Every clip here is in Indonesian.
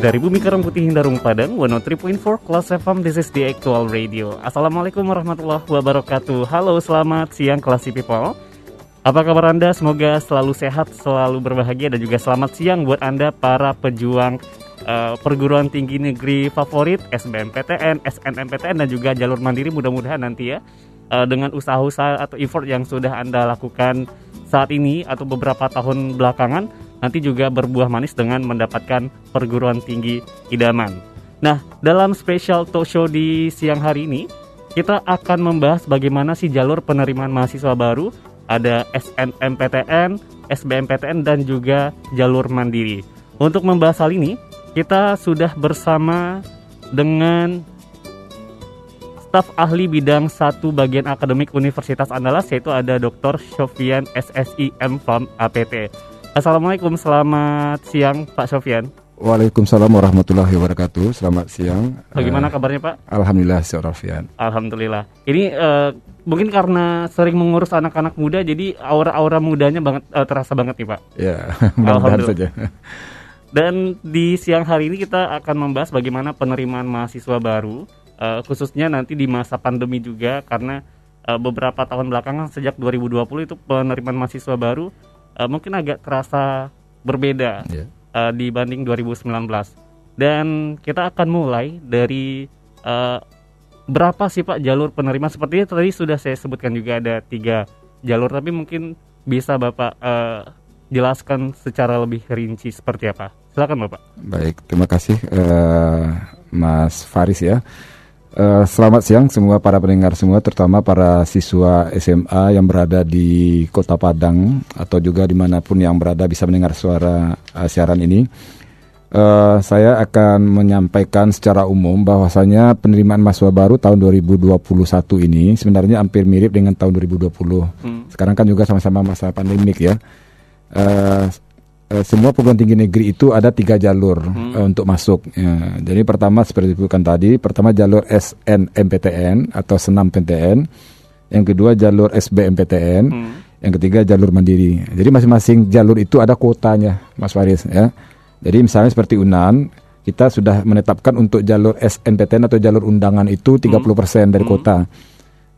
Dari Bumi Karang Putih Hindarung Padang 103.4 Kelas FM This is the actual radio. Assalamualaikum warahmatullahi wabarakatuh. Halo selamat siang Classy People. Apa kabar Anda? Semoga selalu sehat, selalu berbahagia Dan juga selamat siang buat Anda para pejuang uh, perguruan tinggi negeri favorit SBMPTN, SNMPTN dan juga jalur mandiri. Mudah-mudahan nanti ya uh, Dengan usaha-usaha atau effort yang sudah Anda lakukan saat ini atau beberapa tahun belakangan nanti juga berbuah manis dengan mendapatkan perguruan tinggi idaman. Nah, dalam special talk show di siang hari ini, kita akan membahas bagaimana sih jalur penerimaan mahasiswa baru, ada SNMPTN, SBMPTN, dan juga jalur mandiri. Untuk membahas hal ini, kita sudah bersama dengan staf ahli bidang satu bagian akademik Universitas Andalas yaitu ada Dr. Sofian SSI M APT. Assalamualaikum, selamat siang Pak Sofian. Waalaikumsalam warahmatullahi wabarakatuh. Selamat siang. Bagaimana uh, kabarnya Pak? Alhamdulillah, Sofian. Alhamdulillah. Ini uh, mungkin karena sering mengurus anak-anak muda, jadi aura-aura mudanya banget uh, terasa banget nih Pak. Ya, mudah-mudahan saja. Dan di siang hari ini kita akan membahas bagaimana penerimaan mahasiswa baru, uh, khususnya nanti di masa pandemi juga, karena uh, beberapa tahun belakangan sejak 2020 itu penerimaan mahasiswa baru uh, mungkin agak terasa berbeda yeah. uh, dibanding 2019. Dan kita akan mulai dari uh, berapa sih Pak jalur penerima? Sepertinya tadi sudah saya sebutkan juga ada tiga jalur, tapi mungkin bisa Bapak uh, jelaskan secara lebih rinci seperti apa. Silakan Bapak. Baik, terima kasih uh, Mas Faris ya. Uh, selamat siang semua para pendengar semua, terutama para siswa SMA yang berada di Kota Padang atau juga di mana pun yang berada bisa mendengar suara uh, siaran ini. Uh, saya akan menyampaikan secara umum bahwasanya penerimaan mahasiswa baru tahun 2021 ini sebenarnya hampir mirip dengan tahun 2020. Hmm. Sekarang kan juga sama-sama masa pandemik ya. Uh, uh, semua perguruan tinggi negeri itu ada tiga jalur hmm. uh, untuk masuk. Ya, jadi pertama seperti itu kan tadi, pertama jalur SNMPTN atau Senam PTN, yang kedua jalur SBMPTN, hmm. yang ketiga jalur mandiri. Jadi masing-masing jalur itu ada kuotanya, Mas Faris. Ya. Jadi misalnya seperti Unan, kita sudah menetapkan untuk jalur SNPTN atau jalur undangan itu 30% hmm. dari kota.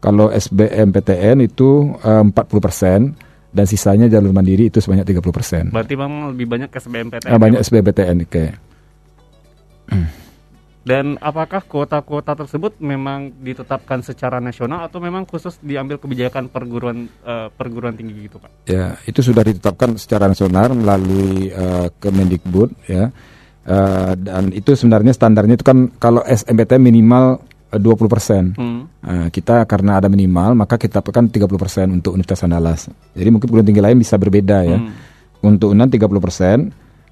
Kalau SBMPTN itu uh, 40% dan sisanya jalur mandiri itu sebanyak 30%. Berarti memang lebih banyak ke SBMPTN. Ah, banyak SBMPTN oke. Dan apakah kuota-kuota tersebut memang ditetapkan secara nasional atau memang khusus diambil kebijakan perguruan uh, perguruan tinggi gitu, Pak? Ya, itu sudah ditetapkan secara nasional melalui uh, Kemendikbud ya. Uh, dan itu sebenarnya standarnya itu kan kalau SMPTN minimal 20 persen. Hmm. Nah, kita karena ada minimal maka kita tekan 30 persen untuk Universitas Andalas. Jadi mungkin perguruan tinggi lain bisa berbeda ya. Hmm. Untuk UNAN 30 persen.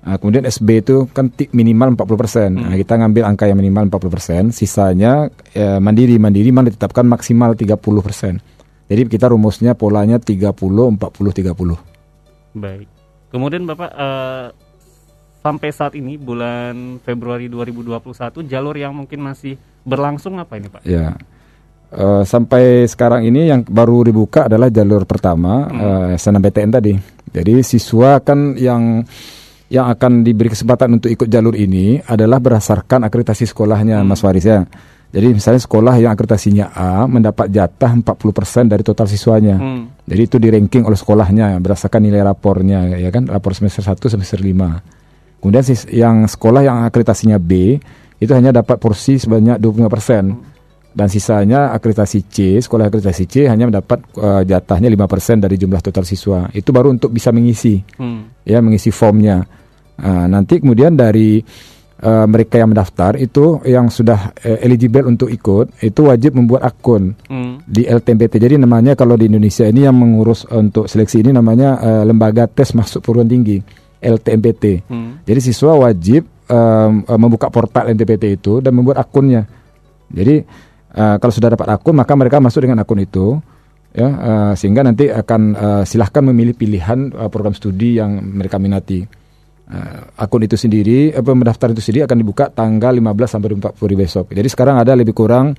Nah, kemudian SB itu kan minimal 40 persen. Hmm. Nah, kita ngambil angka yang minimal 40 persen. Sisanya ya, mandiri mandiri mana ditetapkan maksimal 30 persen. Jadi kita rumusnya polanya 30 40 30. Baik. Kemudian Bapak uh, sampai saat ini bulan Februari 2021 jalur yang mungkin masih berlangsung apa ini Pak? Ya. Uh, sampai sekarang ini yang baru dibuka adalah jalur pertama hmm. uh, eh, SNMPTN tadi. Jadi siswa kan yang yang akan diberi kesempatan untuk ikut jalur ini adalah berdasarkan akreditasi sekolahnya hmm. Mas Faris ya. Jadi misalnya sekolah yang akreditasinya A mendapat jatah 40% dari total siswanya. Hmm. Jadi itu di ranking oleh sekolahnya berdasarkan nilai rapornya ya kan, rapor semester 1 semester 5. Kemudian yang sekolah yang akreditasinya B itu hanya dapat porsi sebanyak 25% dan sisanya akreditasi C, sekolah akreditasi C hanya mendapat uh, jatahnya 5% dari jumlah total siswa. Itu baru untuk bisa mengisi. Hmm. Ya, mengisi formnya. Uh, nanti kemudian dari uh, mereka yang mendaftar itu yang sudah uh, eligible untuk ikut itu wajib membuat akun hmm. di LTMPT. Jadi namanya kalau di Indonesia ini yang mengurus untuk seleksi ini namanya uh, lembaga tes masuk perguruan tinggi LTMPT. Hmm. Jadi siswa wajib um, membuka portal NTPT itu dan membuat akunnya. Jadi Uh, kalau sudah dapat akun maka mereka masuk dengan akun itu ya uh, sehingga nanti akan uh, silahkan memilih pilihan uh, program studi yang mereka minati. Uh, akun itu sendiri, uh, pendaftaran itu sendiri akan dibuka tanggal 15 sampai 40 besok. Jadi sekarang ada lebih kurang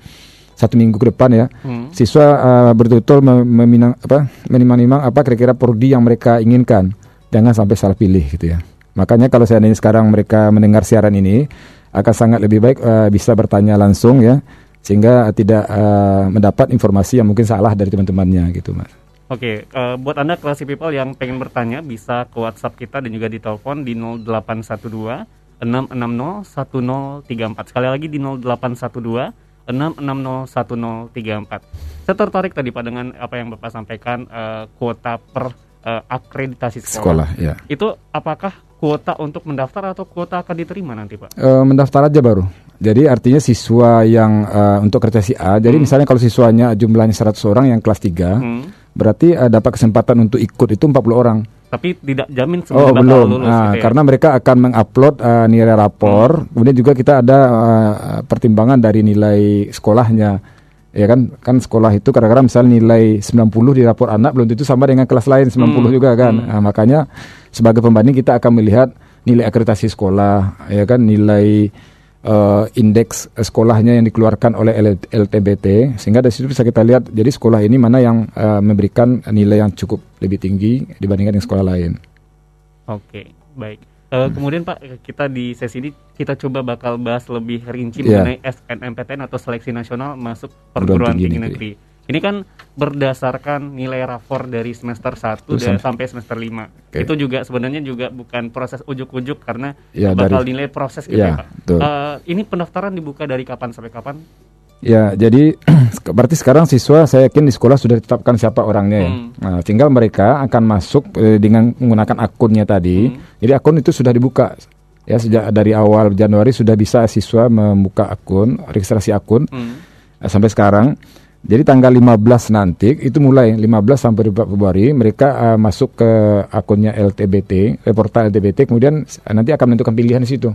satu minggu ke depan ya, hmm. siswa uh, betul-betul meminang apa, menimang-nimang apa kira-kira prodi yang mereka inginkan, jangan sampai salah pilih gitu ya. Makanya kalau saya ini sekarang mereka mendengar siaran ini akan sangat lebih baik uh, bisa bertanya langsung ya sehingga tidak uh, mendapat informasi yang mungkin salah dari teman-temannya gitu mas. Oke, okay, uh, buat anda classy people yang pengen bertanya bisa ke WhatsApp kita dan juga di telepon di 0812 660 1034. Sekali lagi di 0812 660 1034. Saya tertarik tadi Pak dengan apa yang Bapak sampaikan uh, kuota per uh, akreditasi sekolah. sekolah ya. Itu apakah kuota untuk mendaftar atau kuota akan diterima nanti Pak? Uh, mendaftar aja baru. Jadi artinya siswa yang uh, untuk si A, jadi hmm. misalnya kalau siswanya jumlahnya 100 orang yang kelas 3, hmm. berarti uh, dapat kesempatan untuk ikut itu 40 orang. Tapi tidak jamin oh, belum. lulus nah, gitu ya? Karena mereka akan mengupload uh, nilai rapor, hmm. kemudian juga kita ada uh, pertimbangan dari nilai sekolahnya. Ya kan, kan sekolah itu kadang-kadang misalnya nilai 90 di rapor anak belum tentu sama dengan kelas lain 90 hmm. juga kan. Hmm. Nah, makanya sebagai pembanding kita akan melihat nilai akreditasi sekolah, ya kan, nilai uh, indeks sekolahnya yang dikeluarkan oleh LTBT sehingga dari situ bisa kita lihat jadi sekolah ini mana yang uh, memberikan nilai yang cukup lebih tinggi dibandingkan dengan sekolah lain. Oke, baik. Uh, hmm. Kemudian Pak kita di sesi ini kita coba bakal bahas lebih rinci yeah. mengenai SNMPTN atau seleksi nasional masuk perguruan tinggi, negeri. Ini kan berdasarkan nilai rapor dari semester 1 dan sampai semester 5. Okay. Itu juga sebenarnya juga bukan proses ujuk-ujuk karena ya, bakal dari, nilai proses gitu ya, ya Pak. Uh, ini pendaftaran dibuka dari kapan sampai kapan? Ya, jadi berarti sekarang siswa saya yakin di sekolah sudah ditetapkan siapa orangnya ya. Hmm. Nah, tinggal mereka akan masuk eh, dengan menggunakan akunnya tadi. Hmm. Jadi akun itu sudah dibuka. Ya, sejak dari awal Januari sudah bisa siswa membuka akun, registrasi akun. Hmm. Nah, sampai sekarang jadi tanggal 15 nanti itu mulai 15 sampai 2 Februari mereka uh, masuk ke akunnya LTBT, eh, portal LTBT kemudian uh, nanti akan menentukan pilihan di situ.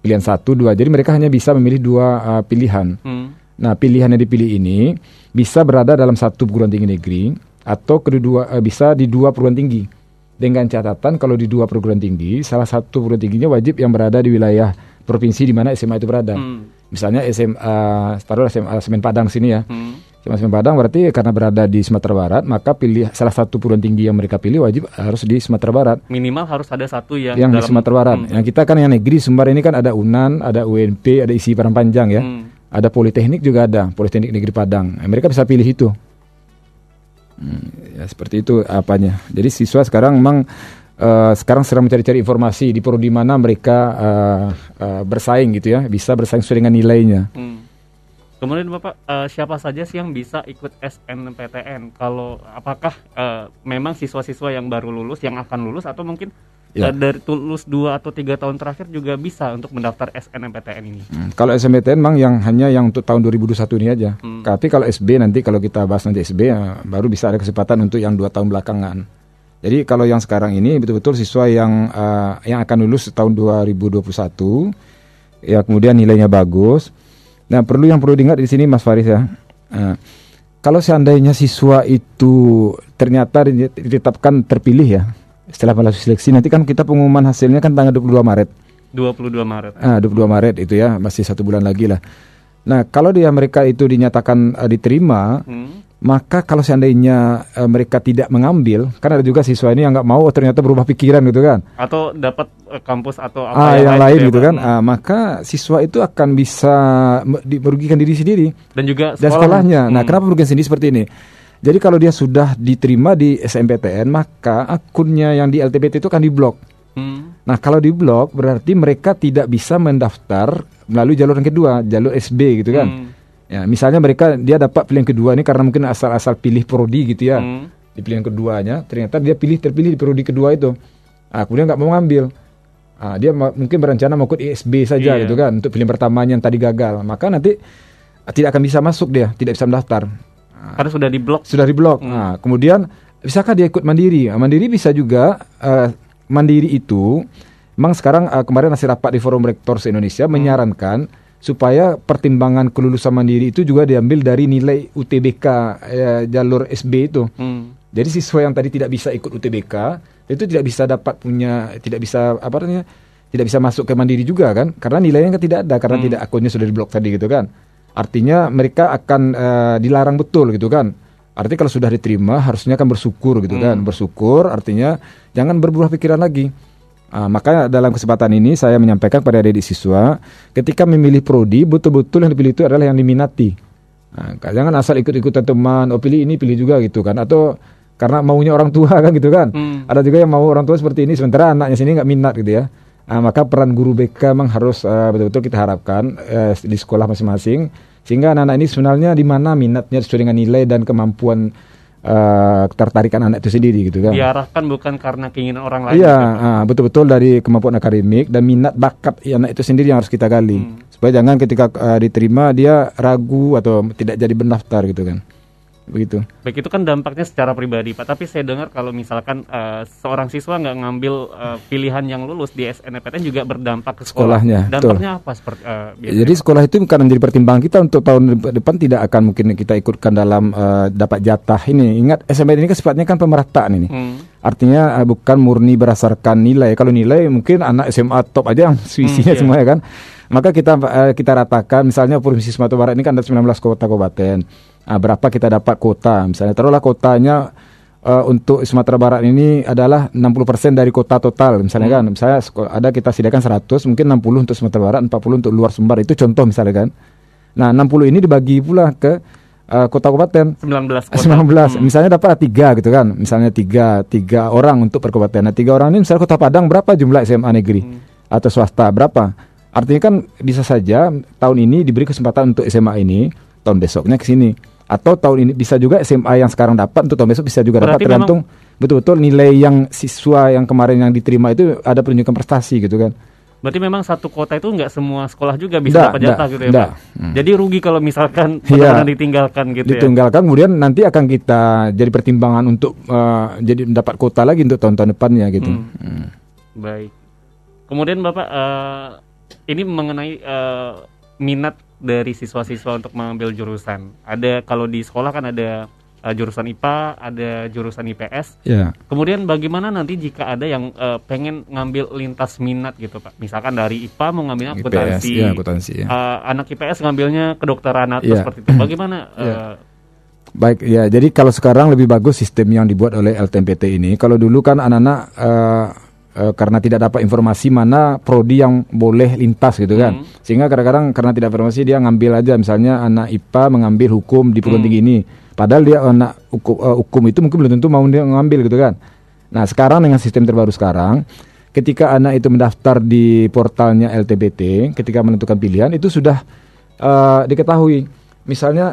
Pilihan satu, dua. Jadi mereka hanya bisa memilih dua uh, pilihan. Hmm. Nah, pilihan yang dipilih ini bisa berada dalam satu perguruan tinggi negeri atau kedua uh, bisa di dua perguruan tinggi. Dengan catatan kalau di dua perguruan tinggi, salah satu perguruan tingginya wajib yang berada di wilayah provinsi di mana SMA itu berada. Hmm. Misalnya SMA, taruh SMA Semen Padang sini ya. Hmm Mas Padang berarti karena berada di Sumatera Barat, maka pilih salah satu perguruan tinggi yang mereka pilih wajib harus di Sumatera Barat. Minimal harus ada satu yang yang dalam, di Sumatera Barat. Hmm. Yang kita kan yang negeri Sumbar ini kan ada UNAN, ada UNP, ada isi Padang Panjang ya. Hmm. Ada Politeknik juga ada, Politeknik Negeri Padang. Nah, mereka bisa pilih itu. Hmm, ya seperti itu apanya. Jadi siswa sekarang memang uh, sekarang sedang mencari-cari informasi di prodi mana mereka uh, uh, bersaing gitu ya, bisa bersaing sesuai dengan nilainya. Hmm. Kemudian Bapak uh, siapa saja sih yang bisa ikut SNMPTN? Kalau apakah uh, memang siswa-siswa yang baru lulus yang akan lulus atau mungkin ya. uh, dari lulus dua atau tiga tahun terakhir juga bisa untuk mendaftar SNMPTN ini? Hmm, kalau SNMPTN memang yang hanya yang untuk tahun 2021 ini aja. Hmm. Tapi kalau SB nanti kalau kita bahas nanti SB ya, baru bisa ada kesempatan untuk yang dua tahun belakangan. Jadi kalau yang sekarang ini betul-betul siswa yang uh, yang akan lulus tahun 2021 ya kemudian nilainya bagus Nah, perlu yang perlu diingat di sini Mas Faris ya. Nah, kalau seandainya siswa itu ternyata ditetapkan terpilih ya setelah melalui seleksi nanti kan kita pengumuman hasilnya kan tanggal 22 Maret. 22 Maret. Ah, 22 Maret itu ya masih satu bulan lagi lah. Nah, kalau dia mereka itu dinyatakan uh, diterima, hmm maka kalau seandainya uh, mereka tidak mengambil, kan ada juga siswa ini yang nggak mau ternyata berubah pikiran gitu kan? Atau dapat uh, kampus atau apa ah, yang, yang lain gitu, gitu kan? Ah, maka siswa itu akan bisa merugikan diri sendiri dan juga sekolah. dan sekolahnya. Nah, hmm. Nah, kenapa merugikan sendiri seperti ini? Jadi kalau dia sudah diterima di SMPTN, maka akunnya yang di LTBT itu akan diblok. Hmm. Nah, kalau diblok berarti mereka tidak bisa mendaftar melalui jalur yang kedua, jalur SB gitu kan? Hmm Ya, misalnya mereka dia dapat pilihan kedua ini karena mungkin asal-asal pilih prodi gitu ya. Hmm. Di pilihan keduanya ternyata dia pilih terpilih di prodi kedua itu. Nah, kemudian nggak mau ngambil. Nah, dia mungkin berencana mau ikut ISB saja yeah. gitu kan untuk pilihan pertamanya yang tadi gagal. Maka nanti ah, tidak akan bisa masuk dia, tidak bisa mendaftar. Nah, karena sudah diblok. Sudah diblok. Hmm. Nah, kemudian bisakah dia ikut mandiri? Nah, mandiri bisa juga uh, mandiri itu memang sekarang uh, kemarin hasil rapat di Forum Rektor se Indonesia hmm. menyarankan supaya pertimbangan kelulusan mandiri itu juga diambil dari nilai UTBK eh, jalur SB itu. Hmm. Jadi siswa yang tadi tidak bisa ikut UTBK itu tidak bisa dapat punya tidak bisa apa namanya tidak bisa masuk ke mandiri juga kan karena nilainya kan tidak ada karena Hmm. tidak akunnya sudah diblok tadi gitu kan. Artinya mereka akan eh, dilarang betul gitu kan. Artinya kalau sudah diterima harusnya kan bersyukur gitu kan. Bersyukur artinya jangan berbuah pikiran lagi. Ah, maka dalam kesempatan ini saya menyampaikan kepada adik siswa ketika memilih prodi betul-betul yang dipilih itu adalah yang diminati. Nah, jangan asal ikut-ikutan teman, oh pilih ini pilih juga gitu kan atau karena maunya orang tua kan gitu kan. Hmm. Ada juga yang mau orang tua seperti ini sementara anaknya sini nggak minat gitu ya. Ah, maka peran guru BK memang harus eh, betul-betul kita harapkan eh, di sekolah masing-masing sehingga anak-anak ini sebenarnya di mana minatnya sesuai dengan nilai dan kemampuan eh, ketertarikan anak itu sendiri gitu kan. Diarahkan bukan karena keinginan orang lain. Iya, gitu. ah, betul-betul dari kemampuan akademik dan minat bakat anak itu sendiri yang harus kita gali. Hmm. Supaya jangan ketika ah, diterima dia ragu atau tidak jadi pendaftar gitu kan. Begitu. Baik itu kan dampaknya secara pribadi Pak. Tapi saya dengar kalau misalkan eh, seorang siswa nggak ngambil eh, pilihan yang lulus di SNMPTN juga berdampak ke sekolah. Sekolahnya, Dampaknya apa seperti biasanya? Jadi sekolah itu bukan menjadi pertimbangan kita untuk tahun dep- depan tidak akan mungkin kita ikutkan dalam eh, dapat jatah ini. Ingat SMP ini kan sifatnya kan pemerataan ini. Hmm. Artinya eh, bukan murni berdasarkan nilai. Kalau nilai mungkin anak SMA top aja yang iya. isinya semua ya kan. Maka kita eh, kita ratakan misalnya Provinsi Sumatera Barat ini kan ada 19 kota kabupaten. Ah, berapa kita dapat kota? Misalnya taruhlah kotanya eh, untuk Sumatera Barat ini adalah 60% dari kota total misalnya kan. Misalnya ada kita sediakan 100, mungkin 60 untuk Sumatera Barat, 40 untuk luar Sumbar. Itu contoh misalnya kan. Nah, 60 ini dibagi pula ke eh, kota kabupaten. 19 kota. 19 misalnya dapat tiga gitu kan misalnya tiga tiga orang untuk per kabupaten nah tiga orang ini misalnya kota Padang berapa jumlah SMA negeri atau swasta berapa artinya kan bisa saja tahun ini diberi kesempatan untuk SMA ini tahun besoknya ke sini atau tahun ini bisa juga SMA yang sekarang dapat untuk tahun besok bisa juga dapat Berarti tergantung betul-betul nilai yang siswa yang kemarin yang diterima itu ada penunjukan prestasi gitu kan Berarti memang satu kota itu nggak semua sekolah juga bisa dapat jatah gitu ya. Pak. Hmm. Jadi rugi kalau misalkan Iya. benar-benar ditinggalkan gitu ya. ditinggalkan kemudian nanti akan kita jadi pertimbangan untuk eh, jadi mendapat kota lagi untuk tahun-tahun depannya gitu Hmm. Hmm. Baik. Kemudian Bapak eh, ini mengenai eh, minat dari siswa-siswa untuk mengambil jurusan. Ada kalau di sekolah kan ada eh, jurusan IPA, ada jurusan IPS. ya Kemudian bagaimana nanti jika ada yang eh, pengen ngambil lintas minat gitu Pak? Misalkan dari IPA mau ngambilnya akuntansi. IPS ya akuntansi ya. Eh, anak IPS ngambilnya kedokteran atau Iya. seperti itu. Bagaimana? Iya. Baik ya, jadi kalau sekarang lebih bagus sistem yang dibuat oleh LTMPT ini. Kalau dulu kan anak-anak eh, eh, karena tidak dapat informasi mana prodi yang boleh lintas gitu kan, Hmm. sehingga kadang-kadang karena tidak informasi dia ngambil aja, misalnya anak IPA mengambil hukum di perguruan Hmm. tinggi ini, padahal dia anak hukum, eh, hukum itu mungkin belum tentu mau dia ngambil gitu kan. Nah sekarang dengan sistem terbaru sekarang, ketika anak itu mendaftar di portalnya LTBT, ketika menentukan pilihan itu sudah eh, diketahui. Misalnya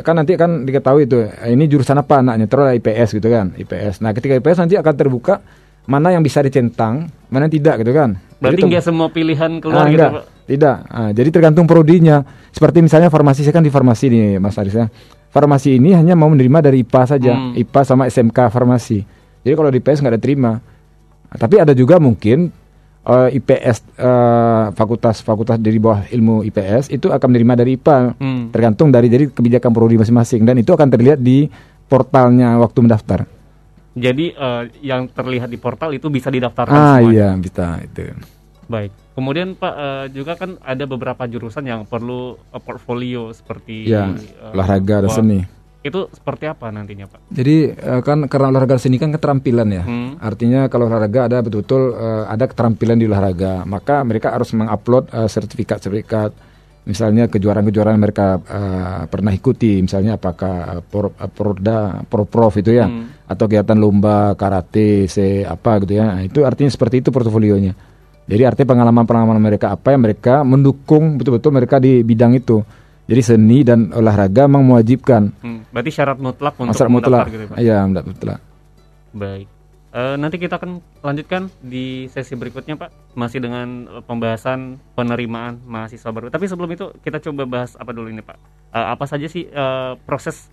kan nanti kan diketahui itu ini jurusan apa anaknya, terus IPS gitu kan, IPS. Nah ketika IPS nanti akan terbuka mana yang bisa dicentang, mana yang tidak gitu kan. berarti nggak semua pilihan keluar Ah, gitu enggak, Pak? tidak. Ah, jadi tergantung prodinya. Seperti misalnya farmasi saya kan di farmasi nih Mas Aris ya. Farmasi ini hanya mau menerima dari IPA saja, Hmm. IPA sama SMK farmasi. Jadi kalau di IPS nggak ada terima. Ah, Tapi ada juga mungkin eh, IPS eh, fakultas-fakultas dari bawah ilmu IPS itu akan menerima dari IPA. Hmm. Tergantung dari jadi kebijakan prodi masing-masing dan itu akan terlihat di portalnya waktu mendaftar. Jadi eh, yang terlihat di portal itu bisa didaftarkan Ah semuanya. iya bisa itu. Baik. Kemudian Pak eh, juga kan ada beberapa jurusan yang perlu eh, portfolio seperti Ya, eh, olahraga dan seni. Itu seperti apa nantinya Pak? Jadi eh, kan karena olahraga seni kan keterampilan ya. Hmm. Artinya kalau olahraga ada betul-betul eh, ada keterampilan di olahraga, maka mereka harus mengupload sertifikat-sertifikat. Misalnya kejuaraan-kejuaraan mereka eh, pernah ikuti, misalnya apakah eh, por, eh, porda, prof itu ya, Hmm. Atau kegiatan lomba karate, se apa gitu ya. Nah, itu artinya seperti itu portofolionya. Jadi artinya pengalaman-pengalaman mereka apa yang mereka mendukung betul-betul mereka di bidang itu. Jadi seni dan olahraga memang mewajibkan. Hmm, Berarti syarat mutlak untuk Masalah mutlak. mendaftar gitu ya Pak? Iya, mutlak. Baik. Eh, nanti kita akan lanjutkan di sesi berikutnya Pak, masih dengan pembahasan penerimaan mahasiswa baru. Tapi sebelum itu kita coba bahas apa dulu ini Pak? Eh, apa saja sih eh, proses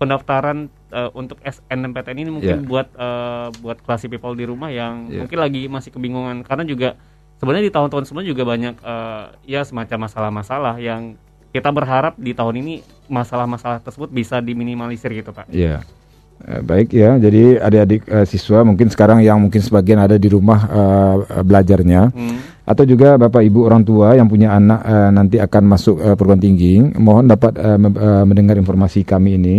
pendaftaran eh, untuk SNMPTN ini mungkin Ya. buat eh, buat classy people di rumah yang Ya. mungkin lagi masih kebingungan karena juga sebenarnya di tahun-tahun sebelumnya juga banyak eh, ya semacam masalah-masalah yang kita berharap di tahun ini masalah-masalah tersebut bisa diminimalisir gitu Pak. Iya. Eh, baik ya, jadi adik-adik eh, siswa mungkin sekarang yang mungkin sebagian ada di rumah eh, belajarnya, Hmm. Atau juga bapak ibu orang tua yang punya anak eh, nanti akan masuk eh, perguruan tinggi, mohon dapat mem- eh, mendengar informasi kami ini,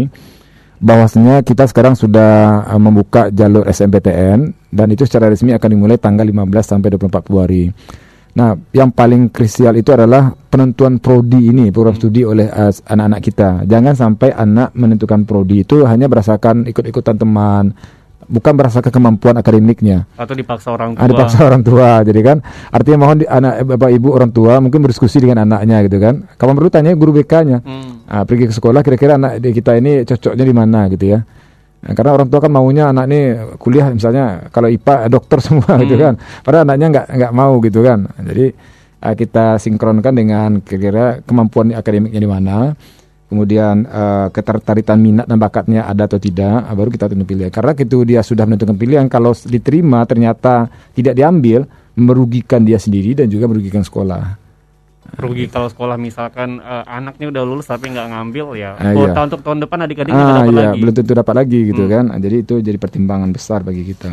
bahwasanya kita sekarang sudah membuka jalur SMPTN dan itu secara resmi akan dimulai tanggal 15 sampai 24 Februari. Nah, yang paling krusial itu adalah penentuan prodi ini, program studi oleh eh, anak-anak kita. Jangan sampai anak menentukan prodi itu hanya berdasarkan ikut-ikutan teman, bukan berdasarkan kemampuan akademiknya. Atau dipaksa orang tua. Ada paksa orang tua, jadi kan artinya mohon di, anak eh, bapak ibu orang tua mungkin berdiskusi dengan anaknya gitu kan. Kalau perlu tanya guru BK-nya. Hmm. Ah, pergi ke sekolah kira-kira anak kita ini cocoknya di mana gitu ya. Nah, karena orang tua kan maunya anak ini kuliah misalnya kalau IPA dokter semua gitu kan. Padahal anaknya nggak nggak mau gitu kan. Jadi ah, kita sinkronkan dengan kira-kira kemampuan akademiknya di mana. Kemudian eh, ketertarikan minat dan bakatnya ada atau tidak, ah, baru kita tentu pilihan. Karena itu dia sudah menentukan pilihan, kalau diterima ternyata tidak diambil, merugikan dia sendiri dan juga merugikan sekolah. rugi kalau sekolah misalkan eh, anaknya udah lulus tapi nggak ngambil ya Ah, kuota iya. untuk tahun depan adik-adik Ah dapat iya, lagi belum tentu dapat lagi gitu Hmm. kan. Jadi itu jadi pertimbangan besar bagi kita.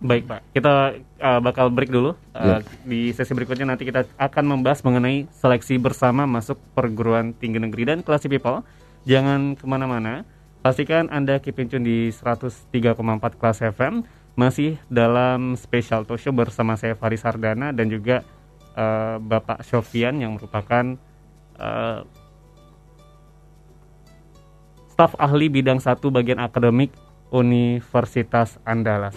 baik pak kita eh, bakal break dulu Eh, Ya. di sesi berikutnya nanti kita akan membahas mengenai seleksi bersama masuk perguruan tinggi negeri dan kelas people jangan ke mana-mana pastikan anda keep in tune di 103,4 kelas FM masih dalam special talk show bersama saya Faris Hardana dan juga eh, Bapak Sofian yang merupakan eh, staf ahli bidang satu bagian akademik Universitas Andalas.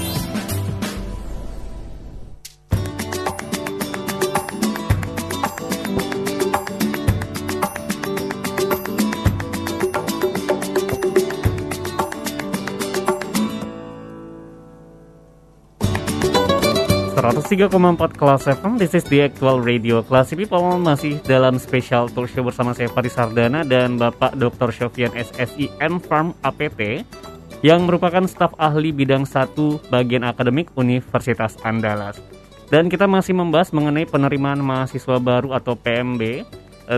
Empat kelas FM, this is the actual radio Classy People masih dalam special talk show bersama saya Faris Sardana dan Bapak Dr. Syofian SSI M Farm APT yang merupakan staf ahli bidang satu bagian akademik Universitas Andalas. Dan kita masih membahas mengenai penerimaan mahasiswa baru atau PMB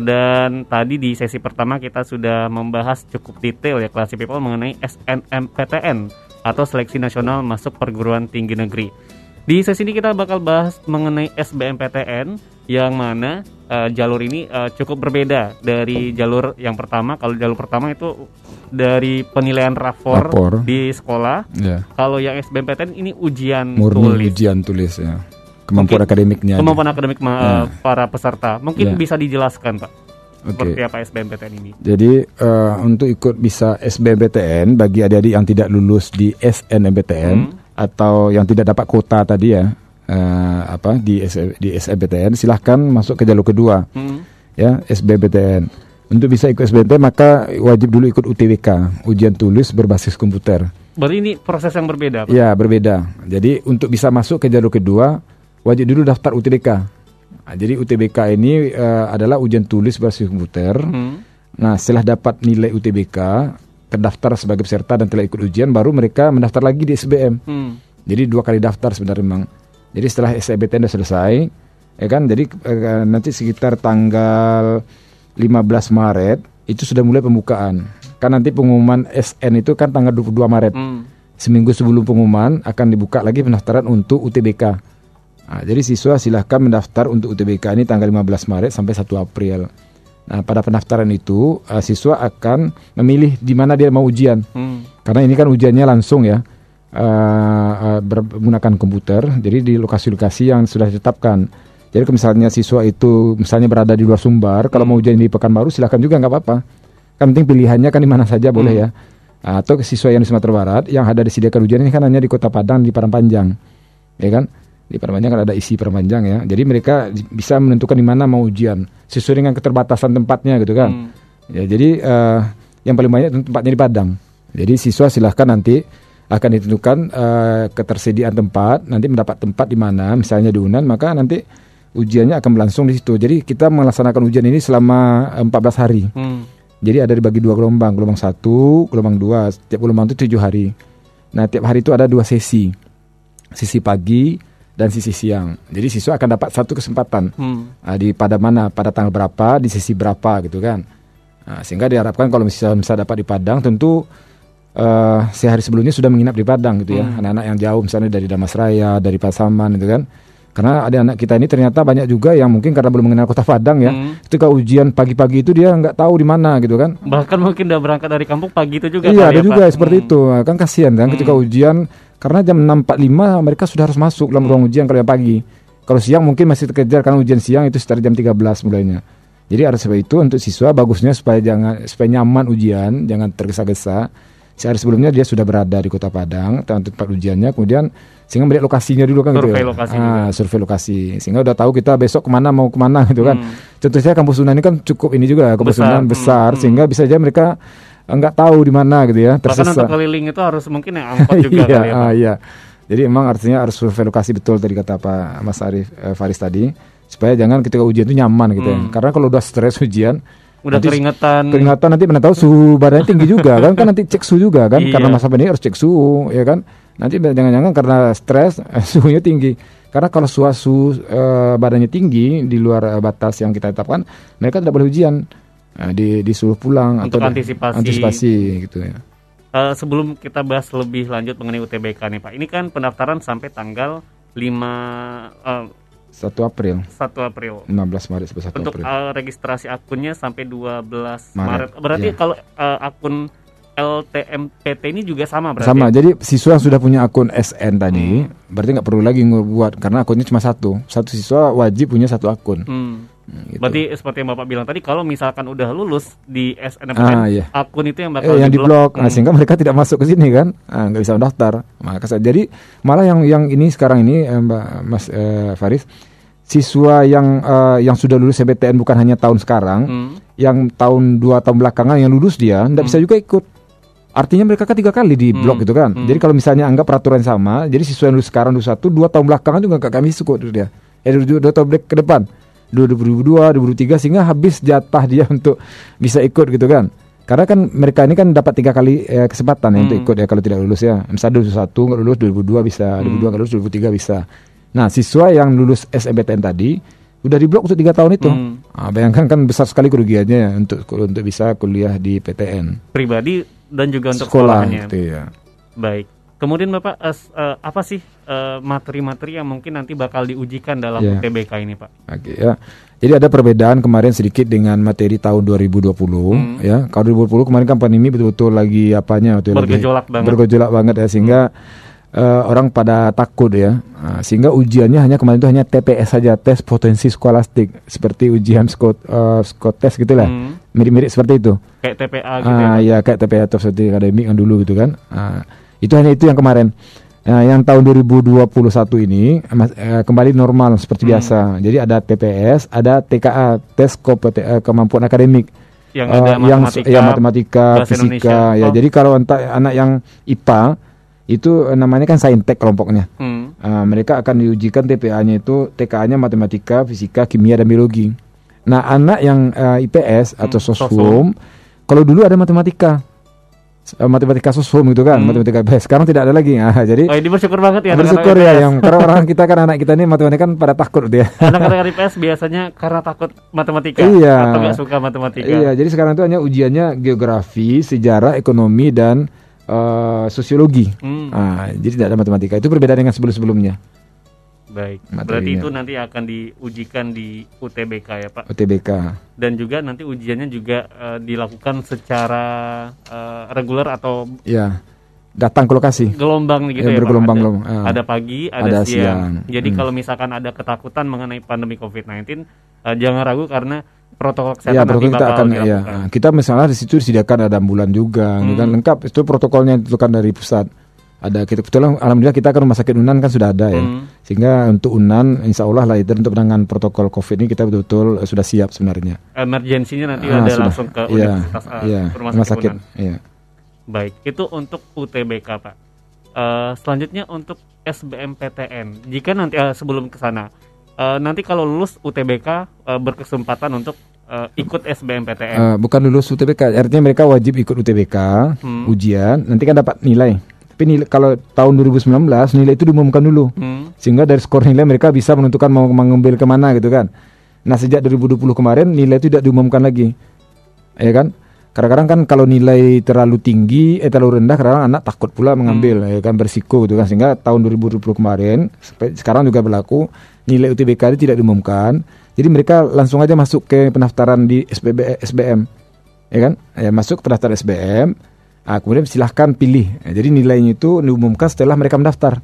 dan tadi di sesi pertama kita sudah membahas cukup detail ya Classy People mengenai SNMPTN atau Seleksi Nasional Masuk Perguruan Tinggi Negeri. Di sesi ini kita bakal bahas mengenai SBMPTN yang mana eh, jalur ini eh, cukup berbeda dari jalur yang pertama. Kalau jalur pertama itu dari penilaian rapor, Rapor. di sekolah. Ya. Kalau yang SBMPTN ini ujian Murni tulis. ujian tulis ya. Kemampuan Mungkin akademiknya. aja. Kemampuan akademik ma- Ya. para peserta. Mungkin Ya. bisa dijelaskan, Pak. Oke. Seperti apa SBMPTN ini? Jadi eh, untuk ikut bisa SBMPTN bagi adik-adik yang tidak lulus di SNMPTN Hmm. Atau yang tidak dapat kuota tadi ya eh, apa di S- di SNMPTN silahkan masuk ke jalur kedua Hmm. ya SBMPTN. Untuk bisa ikut SBMPTN maka wajib dulu ikut UTBK ujian tulis berbasis komputer. Berarti ini proses yang berbeda, Pak. Ya berbeda. Jadi untuk bisa masuk ke jalur kedua wajib dulu daftar UTBK. Nah, jadi UTBK ini eh, adalah ujian tulis berbasis komputer. Hmm. Nah, setelah dapat nilai UTBK, terdaftar sebagai peserta dan telah ikut ujian, baru mereka mendaftar lagi di SBM. Hmm. Jadi dua kali daftar sebenarnya memang. Jadi setelah SBMPTN sudah selesai, ya kan? Jadi eh, nanti sekitar tanggal 15 Maret itu sudah mulai pembukaan. Kan nanti pengumuman SN itu kan tanggal 22 Maret. Hmm. Seminggu sebelum pengumuman akan dibuka lagi pendaftaran untuk UTBK. Nah, jadi siswa silahkan mendaftar untuk UTBK ini tanggal 15 Maret sampai 1 April. Nah, pada pendaftaran itu eh, siswa akan memilih di mana dia mau ujian. Hmm. Karena ini kan ujiannya langsung ya eh, ber- menggunakan komputer. Jadi di lokasi-lokasi yang sudah ditetapkan. Jadi misalnya siswa itu misalnya berada di luar Sumbar, kalau mau ujian di Pekanbaru silakan juga nggak apa-apa. Kan penting pilihannya kan di mana saja boleh ya. Atau ke siswa yang di Sumatera Barat yang ada disediakan ujian ini kan hanya di Kota Padang di Padangpanjang, ya kan? Di Padangpanjang kan ada isi Padangpanjang ya. Jadi mereka bisa menentukan di mana mau ujian sesuai dengan keterbatasan tempatnya gitu kan. Hmm. Ya, jadi eh, yang paling banyak tempatnya di Padang. Jadi siswa silahkan nanti akan ditentukan eh, ketersediaan tempat, nanti mendapat tempat di mana, misalnya di Unan, maka nanti ujiannya akan berlangsung di situ. Jadi kita melaksanakan ujian ini selama eh, 14 hari. Hmm. Jadi ada dibagi dua gelombang, gelombang satu, gelombang dua. Setiap gelombang itu tujuh hari. Nah, tiap hari itu ada dua sesi, sisi pagi dan sisi siang. Jadi siswa akan dapat satu kesempatan Hmm. Ah, di pada mana, pada tanggal berapa, di sesi berapa gitu kan. Nah, sehingga diharapkan kalau misalnya, misalnya dapat di Padang, tentu eh, sehari sebelumnya sudah menginap di Padang gitu ya. Anak-anak yang jauh misalnya dari Damasraya, dari Pasaman gitu kan. Karena ada anak kita ini ternyata banyak juga yang mungkin karena belum mengenal kota Padang ya. Hmm. Ketika ujian pagi-pagi itu dia nggak tahu di mana gitu kan. Bahkan mungkin udah berangkat dari kampung pagi itu juga. Iya ada ya, juga Pak? seperti Hmm. itu Nah, kan kasihan kan ketika ujian karena jam 6.45 mereka sudah harus masuk dalam ruang ujian kalau pagi. Kalau siang mungkin masih terkejar karena ujian siang itu sekitar jam 13 mulainya. Jadi ada sebab itu untuk siswa bagusnya supaya jangan supaya nyaman ujian, jangan tergesa-gesa. Sehari sebelumnya dia sudah berada di Kota Padang tempat tempat ujiannya, kemudian sehingga melihat lokasinya dulu kan gitu Survei ya. lokasi ah, survei lokasi. Sehingga udah tahu kita besok ke mana mau ke mana gitu kan. Contohnya kampus Unan ini kan cukup ini juga kampus Besar. Unan besar Hmm, hmm. sehingga bisa aja mereka nggak tahu di mana gitu ya Bahkan untuk tersesat. keliling itu harus mungkin yang angkot juga iya, kali ya, Pak. ah, iya. Jadi emang artinya harus survei lokasi betul tadi kata Pak Mas Arif eh, Faris tadi supaya jangan ketika ujian itu nyaman gitu ya. Karena kalau udah stres ujian Hmm. Udah nanti keringetan. Keringatan nanti mana tahu suhu badannya tinggi juga kan kan nanti cek suhu juga kan Iya. karena masa pandemi harus cek suhu ya kan. Nanti jangan-jangan karena stres eh, suhunya tinggi. Karena kalau suhu suhu eh, badannya tinggi di luar eh, batas yang kita tetapkan, mereka tidak boleh ujian. Nah, di disuruh pulang Untuk atau antisipasi. antisipasi gitu ya. Eh, sebelum kita bahas lebih lanjut mengenai UTBK nih Pak. Ini kan pendaftaran sampai tanggal 5 eh, 1 April 1 April. 15 Maret sampai 1 Untuk April. eh, registrasi akunnya sampai 12 Maret. Maret, Berarti iya. kalau eh, akun LTMPT ini juga sama berarti. Sama, jadi siswa yang sudah punya akun SN tadi, berarti nggak perlu lagi ngebuat karena akunnya cuma satu. Satu siswa wajib punya satu akun. Hmm. Gitu. Berarti seperti yang Bapak bilang tadi kalau misalkan udah lulus di SNMPTN Ah, iya. akun itu yang bakal Eh, yang diblok, Nah, Hmm. sehingga mereka tidak masuk ke sini kan, Ah, nggak bisa mendaftar. Maka saya- jadi malah yang yang ini sekarang ini eh, Mbak Mas eh, Faris, siswa yang eh, yang sudah lulus SBTN bukan hanya tahun sekarang, Hmm. yang tahun dua tahun belakangan yang lulus dia, nggak bisa juga ikut. Artinya mereka kan tiga kali di blok Hmm. gitu kan. Hmm. Jadi kalau misalnya anggap peraturan sama, jadi siswa yang lulus sekarang lulus satu, dua tahun belakangan juga nggak kami ikut dia. Eh dua, dua tahun ke depan, 2002, 2003 sehingga habis jatah dia untuk bisa ikut gitu kan. Karena kan mereka ini kan dapat tiga kali eh, kesempatan ya untuk Hmm. ikut ya kalau tidak lulus ya. Misalnya lulus satu nggak lulus, 2002 bisa, 2002 nggak lulus, 2003 bisa. Nah siswa yang lulus SMPTN tadi udah diblok untuk tiga tahun itu. Hmm. Ah, bayangkan kan besar sekali kerugiannya ya untuk untuk bisa kuliah di PTN pribadi dan juga untuk sekolah sekolahnya. gitu ya. Baik. Kemudian Bapak s- eh, apa sih eh, materi-materi yang mungkin nanti bakal diujikan dalam Iya. UTBK ini, Pak? Oke ya. Jadi ada perbedaan kemarin sedikit dengan materi tahun 2020 ya. Kalau 2020 kemarin kan pandemi betul-betul lagi apanya itu lagi Bergejolak banget. Bergejolak banget ya sehingga eh, orang pada takut ya. Nah, sehingga ujiannya hanya kemarin itu hanya TPS saja, tes potensi skolastik seperti ujian skot eh, skotes gitu lah. Hmm. Mirip-mirip seperti itu. Kayak TPA gitu ya, Ah Pak? ya kayak TPA atau seperti akademik yang dulu gitu kan. Ah, itu hanya itu yang kemarin. Nah, yang tahun 2021 ini eh, kembali normal seperti Hmm. biasa. Jadi ada TPS, ada TKA, tes eh, kemampuan akademik. Yang Eh, ada yang matematika, ya matematika, fisika. Indonesia. Ya, Oh. jadi kalau entah anak yang IPA itu eh, namanya kan saintek kelompoknya. Hmm. Ah, mereka akan diujikan TPA-nya itu TKA-nya matematika, fisika, kimia dan biologi. Nah, anak yang eh, IPS atau Hmm, soshum. kalau dulu ada matematika. Eh, matematika soshum gitu kan, Hmm. matematika IPS. Sekarang tidak ada lagi. Ah, jadi Oh, ini bersyukur banget ya bersyukur ya yang karena orang kita kan anak kita ini matematika kan pada takut dia. Anak-anak IPS biasanya karena takut matematika Iya. atau nggak suka matematika. Iya, jadi sekarang itu hanya ujiannya geografi, sejarah, ekonomi dan eh, sosiologi. Hmm. Ah, jadi tidak ada matematika. Itu berbeda dengan sebelum-sebelumnya. Baik. Materinya. Berarti itu nanti akan diujikan di UTBK ya, Pak. UTBK. Dan juga nanti ujiannya juga eh, dilakukan secara eh, reguler atau Ya. Datang ke lokasi. gelombang gitu Ya, ya, Pak? bergelombang, Ada. Ah. ada pagi, ada, Ada siang. siang. Jadi Hmm. kalau misalkan ada ketakutan mengenai pandemi COVID-19, eh, jangan ragu karena protokol kesehatan Ya, protokol kita akan ya. Kita misalnya di situ disediakan ada ambulan juga, Hmm. kan lengkap. Itu protokolnya ditentukan dari pusat. Ada kita kebetulan alhamdulillah kita kan rumah sakit Unan kan sudah ada ya. Hmm. Sehingga untuk Unan insya Allah lah itu untuk penanganan protokol Covid ini kita betul-betul eh, sudah siap sebenarnya. Emergensinya nanti Ah, ada sudah. langsung ke Iya, Universitas eh, iya, Rumah rumah Sakit sakit. Unan. Iya. Baik, itu untuk UTBK Pak. Eh, selanjutnya untuk SBMPTN. Jika nanti eh, sebelum ke sana, eh, nanti kalau lulus UTBK eh, berkesempatan untuk uh, ikut SBMPTN. Uh, bukan lulus UTBK, artinya mereka wajib ikut UTBK, hmm. ujian, nanti kan dapat nilai. Tapi nilai, kalau tahun 2019 nilai itu diumumkan dulu, hmm. sehingga dari skor nilai mereka bisa menentukan mau mengambil ke mana gitu kan. Nah sejak 2020 kemarin nilai itu tidak diumumkan lagi, ya kan? Kadang-kadang kan kalau nilai terlalu tinggi, eh terlalu rendah, kadang-kadang anak takut pula mengambil, hmm. ya kan bersiko gitu kan. Sehingga tahun 2020 kemarin, sekarang juga berlaku, nilai UTBK itu tidak diumumkan. Jadi mereka langsung aja masuk ke pendaftaran di SBM, ya kan? Ya, masuk pendaftaran SBM, nah, kemudian silahkan pilih. Ya, jadi nilainya itu diumumkan setelah mereka mendaftar.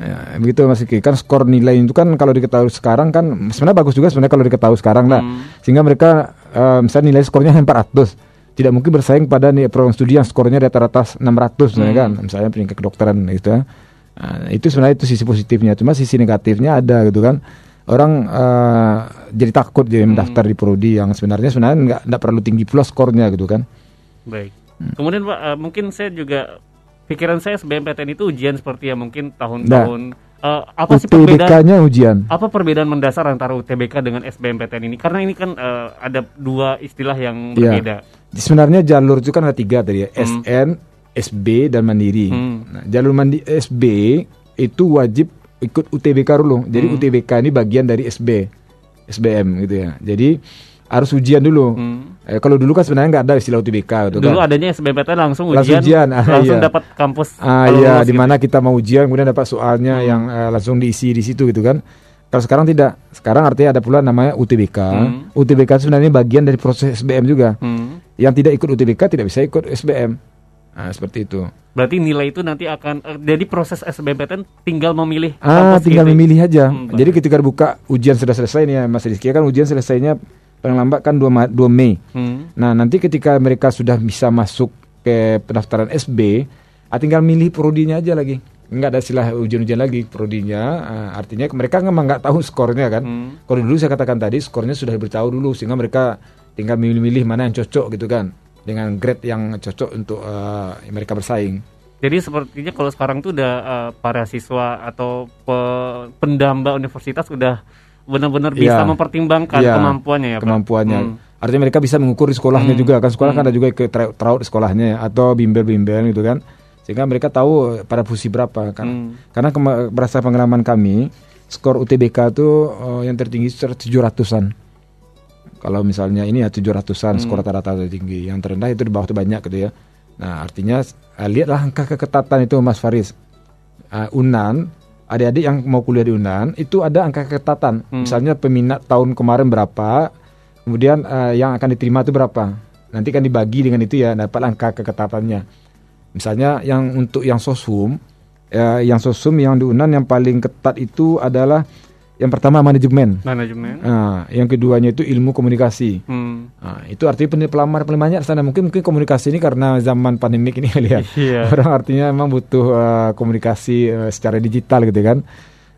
Ya, begitu Mas Iki. Kan skor nilai itu kan kalau diketahui sekarang kan sebenarnya bagus juga sebenarnya kalau diketahui sekarang lah. Hmm. Sehingga mereka uh, misalnya nilai skornya 400 tidak mungkin bersaing pada nih program studi yang skornya di atas 600 misalnya hmm. kan. Misalnya pendidikan kedokteran gitu ya. Nah, itu sebenarnya itu sisi positifnya. Cuma sisi negatifnya ada gitu kan. Orang uh, jadi takut jadi hmm. mendaftar di prodi yang sebenarnya sebenarnya nggak nggak perlu tinggi pula skornya gitu kan. Baik. Hmm. Kemudian Pak, uh, mungkin saya juga pikiran saya SBMPTN itu ujian seperti yang mungkin tahun-tahun nah. Uh, apa sih perbedaan ujian? Apa perbedaan mendasar antara UTBK dengan SBMPTN ini? Karena ini kan uh, ada dua istilah yang iya. berbeda. Ya. Sebenarnya jalur itu kan ada tiga tadi ya, hmm. SN, SB dan Mandiri. Hmm. Nah, jalur Mandiri SB itu wajib ikut UTBK dulu. Jadi hmm. UTBK ini bagian dari SB, SBM gitu ya. Jadi harus ujian dulu. Hmm. Eh, kalau dulu kan sebenarnya nggak ada istilah UTBK gitu dulu kan. adanya SBMPTN langsung ujian, langsung, ujian. Ah, langsung iya. dapat kampus. Ah iya, di mana gitu. kita mau ujian kemudian dapat soalnya hmm. yang uh, langsung diisi di situ gitu kan. Kalau sekarang tidak. Sekarang artinya ada pula namanya UTBK. Hmm. UTBK sebenarnya bagian dari proses SBM juga. Hmm. Yang tidak ikut UTBK tidak bisa ikut SBM. Nah, seperti itu. Berarti nilai itu nanti akan uh, jadi proses SBMPTN tinggal memilih. Ah, tinggal gitu. memilih aja. Hmm, jadi ketika buka ujian sudah selesai nih ya Mas Rizky kan ujian selesainya paling lambat kan 2, 2 Mei. Hmm. Nah, nanti ketika mereka sudah bisa masuk ke pendaftaran SB, ah, tinggal milih prodinya aja lagi. Enggak ada silah ujian-ujian lagi prodinya. Uh, artinya mereka memang nggak tahu skornya kan. Hmm. Kalau dulu saya katakan tadi skornya sudah diberitahu dulu sehingga mereka tinggal milih-milih mana yang cocok gitu kan dengan grade yang cocok untuk uh, mereka bersaing. Jadi sepertinya kalau sekarang tuh udah uh, para siswa atau pe pendamba universitas udah benar-benar bisa ya. mempertimbangkan ya, kemampuannya ya Pak? Kemampuannya. Hmm. Artinya mereka bisa mengukur di sekolahnya hmm. juga kan sekolah kan hmm. kan ada juga ke traut sekolahnya ya, atau bimbel-bimbel gitu kan. Sehingga mereka tahu pada posisi berapa kan. Hmm. Karena berdasarkan pengalaman kami, skor UTBK itu uh, yang tertinggi tujuh ratusan. Kalau misalnya ini ya tujuh ratusan hmm. skor rata-rata tertinggi, yang terendah itu di bawah itu banyak gitu ya. Nah, artinya uh, lihatlah angka keketatan itu Mas Faris. Uh, Unan adik-adik yang mau kuliah di Unan itu ada angka ketatan. Hmm. Misalnya peminat tahun kemarin berapa, kemudian uh, yang akan diterima itu berapa. Nanti kan dibagi dengan itu ya dapat angka keketatannya. Misalnya yang untuk yang sosum, uh, yang sosum yang di Unan yang paling ketat itu adalah yang pertama manajemen. Manajemen. Nah, yang keduanya itu ilmu komunikasi. Hmm. Nah, itu artinya pelamar paling banyak sana mungkin mungkin komunikasi ini karena zaman pandemik ini ya. Yeah. Orang artinya memang butuh uh, komunikasi uh, secara digital gitu kan.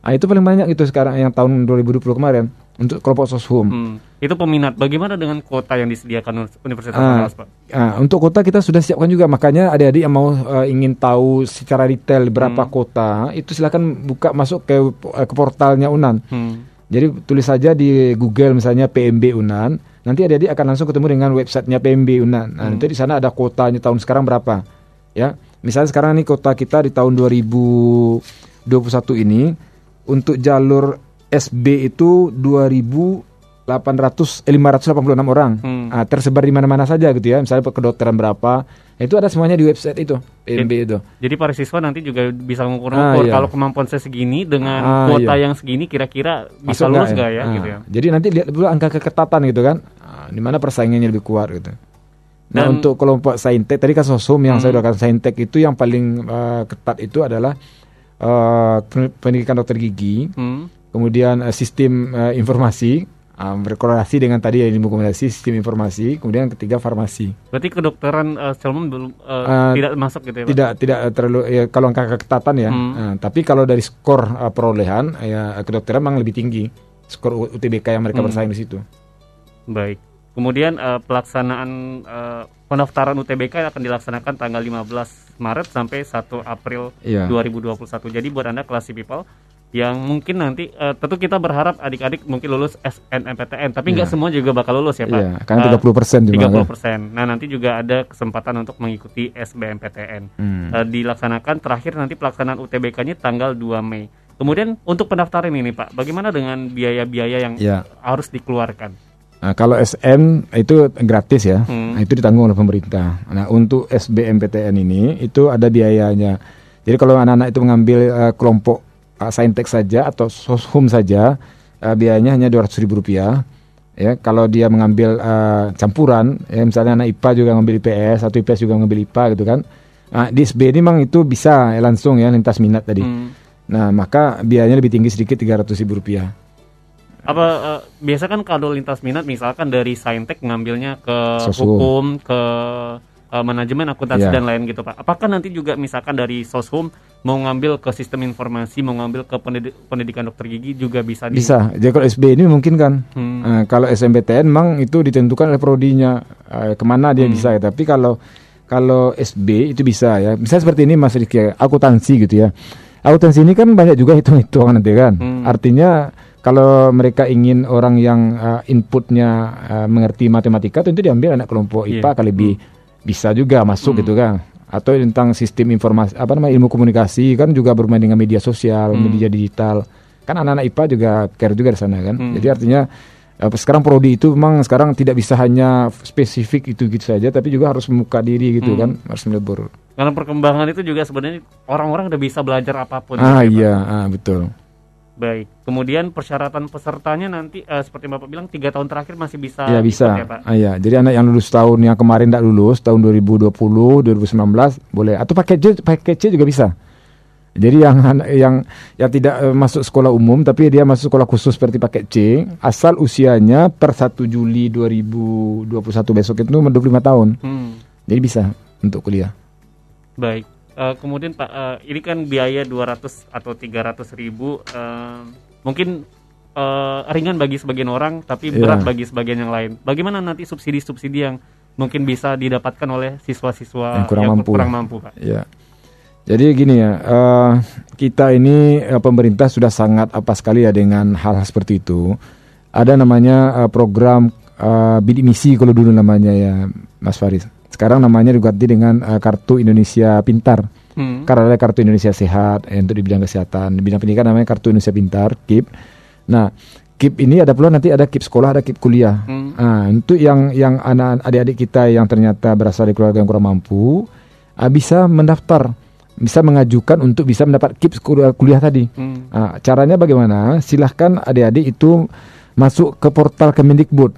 Nah, itu paling banyak itu sekarang yang tahun 2020 kemarin untuk kelompok soshum. Hmm. Itu peminat. Bagaimana dengan kota yang disediakan Universitas ah, Pak? Ah, untuk kota kita sudah siapkan juga. Makanya adik-adik yang mau uh, ingin tahu secara detail berapa hmm. kota, itu silakan buka masuk ke uh, ke portalnya Unan. Hmm. Jadi tulis saja di Google misalnya PMB Unan. Nanti adik-adik akan langsung ketemu dengan websitenya PMB Unan. Nah, hmm. nanti di sana ada kotanya tahun sekarang berapa. Ya, misalnya sekarang ini kota kita di tahun 2021 ini untuk jalur SB itu 2800 eh, 586 orang. Hmm. Nah, tersebar di mana-mana saja gitu ya. Misalnya kedokteran berapa. Itu ada semuanya di website itu, PMB itu. Jadi para siswa nanti juga bisa mengukur-ukur ah, iya. kalau kemampuan saya segini dengan ah, kuota iya. yang segini kira-kira bisa Masuk lulus enggak ya, ya ah. gitu ya. Jadi nanti lihat dulu angka keketatan gitu kan. Ah, di mana persaingannya lebih kuat gitu. Nah, Dan, untuk kelompok saintek tadi kan sosum yang hmm. saya udah saintek itu yang paling uh, ketat itu adalah uh, pendidikan dokter gigi. Hmm kemudian uh, sistem uh, informasi uh, berkorelasi dengan tadi ya ilmu komunikasi sistem informasi kemudian ketiga farmasi berarti kedokteran uh, belum uh, uh, tidak masuk gitu ya Pak? tidak tidak terlalu ya, kalau angka keketatan ya hmm. uh, tapi kalau dari skor uh, perolehan ya kedokteran memang lebih tinggi skor UTBK yang mereka hmm. bersaing di situ baik kemudian uh, pelaksanaan uh, pendaftaran UTBK akan dilaksanakan tanggal 15 Maret sampai 1 April yeah. 2021 jadi buat anda kelas people yang mungkin nanti uh, tentu kita berharap adik-adik mungkin lulus SNMPTN tapi nggak Iya. semua juga bakal lulus ya Pak. Iya, karena Eh, 30% juga. 30 kan? persen. Nah nanti juga ada kesempatan untuk mengikuti SBMPTN. Hmm. Eh, dilaksanakan terakhir nanti pelaksanaan UTBK-nya tanggal 2 Mei. Kemudian untuk pendaftaran ini Pak, bagaimana dengan biaya-biaya yang Ya. harus dikeluarkan? Nah, kalau SN itu gratis ya, Hmm. Nah, itu ditanggung oleh pemerintah. Nah, untuk SBMPTN ini itu ada biayanya. Jadi kalau anak-anak itu mengambil eh, kelompok uh, saintek saja atau soshum saja, eh, biayanya hanya dua ribu rupiah. Ya, kalau dia mengambil eh, campuran, ya, misalnya anak IPA juga ngambil IPS atau IPS juga ngambil IPA gitu kan. Nah, di SB ini memang itu bisa ya, langsung ya lintas minat tadi. Hmm. Nah, maka biayanya lebih tinggi sedikit tiga ribu rupiah. Apa eh, biasa kan kalau lintas minat misalkan dari saintek ngambilnya ke Soshum. hukum, ke eh, manajemen akuntansi Iya. dan lain gitu Pak. Apakah nanti juga misalkan dari soshum mau ngambil ke sistem informasi, mau ngambil ke pendidi- pendidikan dokter gigi juga bisa di Bisa. Jadi kalau SB ini mungkin kan. Hmm. Nah, kalau SMPTN memang itu ditentukan oleh prodinya eh, ke mana dia Hmm. bisa. ya. Tapi kalau kalau SB itu bisa ya. Misalnya seperti ini Mas Rizky, akuntansi gitu ya. Akuntansi ini kan banyak juga hitung-hitungan nanti kan. Hmm. Artinya kalau mereka ingin orang yang eh, inputnya eh, mengerti matematika tentu diambil anak kelompok. IPA kali lebih bisa juga masuk Hmm. gitu kan. Atau tentang sistem informasi apa namanya ilmu komunikasi kan juga bermain dengan media sosial, Hmm. media digital. Kan anak-anak IPA juga care juga di sana kan. Hmm. Jadi artinya eh, sekarang prodi itu memang sekarang tidak bisa hanya spesifik itu gitu saja tapi juga harus membuka diri gitu Hmm. kan, harus melebur. Karena perkembangan itu juga sebenarnya orang-orang udah bisa belajar apa pun. Ah gitu ya, iya, ah, betul. Baik. Kemudian persyaratan pesertanya nanti eh, seperti Bapak bilang tiga tahun terakhir masih bisa. ya ikut bisa. ya, Pak. Ah, ya. Jadi anak yang lulus tahun yang kemarin tidak lulus tahun 2020, 2019 boleh atau paket C paket C juga bisa. Jadi yang yang yang tidak eh, masuk sekolah umum tapi dia masuk sekolah khusus seperti paket C asal usianya per 1 Juli 2021 besok itu 25 tahun. Hmm. Jadi bisa untuk kuliah. Baik. Eh, kemudian Pak, eh, ini kan biaya 200 atau 300 ribu, eh, mungkin eh, ringan bagi sebagian orang, tapi Iya. berat bagi sebagian yang lain. Bagaimana nanti subsidi-subsidi yang mungkin bisa didapatkan oleh siswa-siswa Yang kurang mampu. kurang mampu, Pak? Ya. Jadi gini ya, eh, kita ini pemerintah sudah sangat apa sekali ya dengan hal-hal seperti itu. Ada namanya program eh, bidik misi kalau dulu namanya ya, Mas Faris. Sekarang namanya diganti dengan eh, Kartu Indonesia Pintar. Hmm. Karena ada Kartu Indonesia Sehat eh, untuk di bidang kesehatan, di bidang pendidikan namanya Kartu Indonesia Pintar (KIP). Nah, KIP ini ada pula nanti ada KIP sekolah, ada KIP kuliah. Hmm. Nah, untuk yang yang anak adik-adik kita yang ternyata berasal dari keluarga yang kurang mampu, ah, bisa mendaftar, bisa mengajukan untuk bisa mendapat KIP kuliah, kuliah tadi. Hmm. Ah, caranya bagaimana? Silahkan adik-adik itu masuk ke portal Kemendikbud.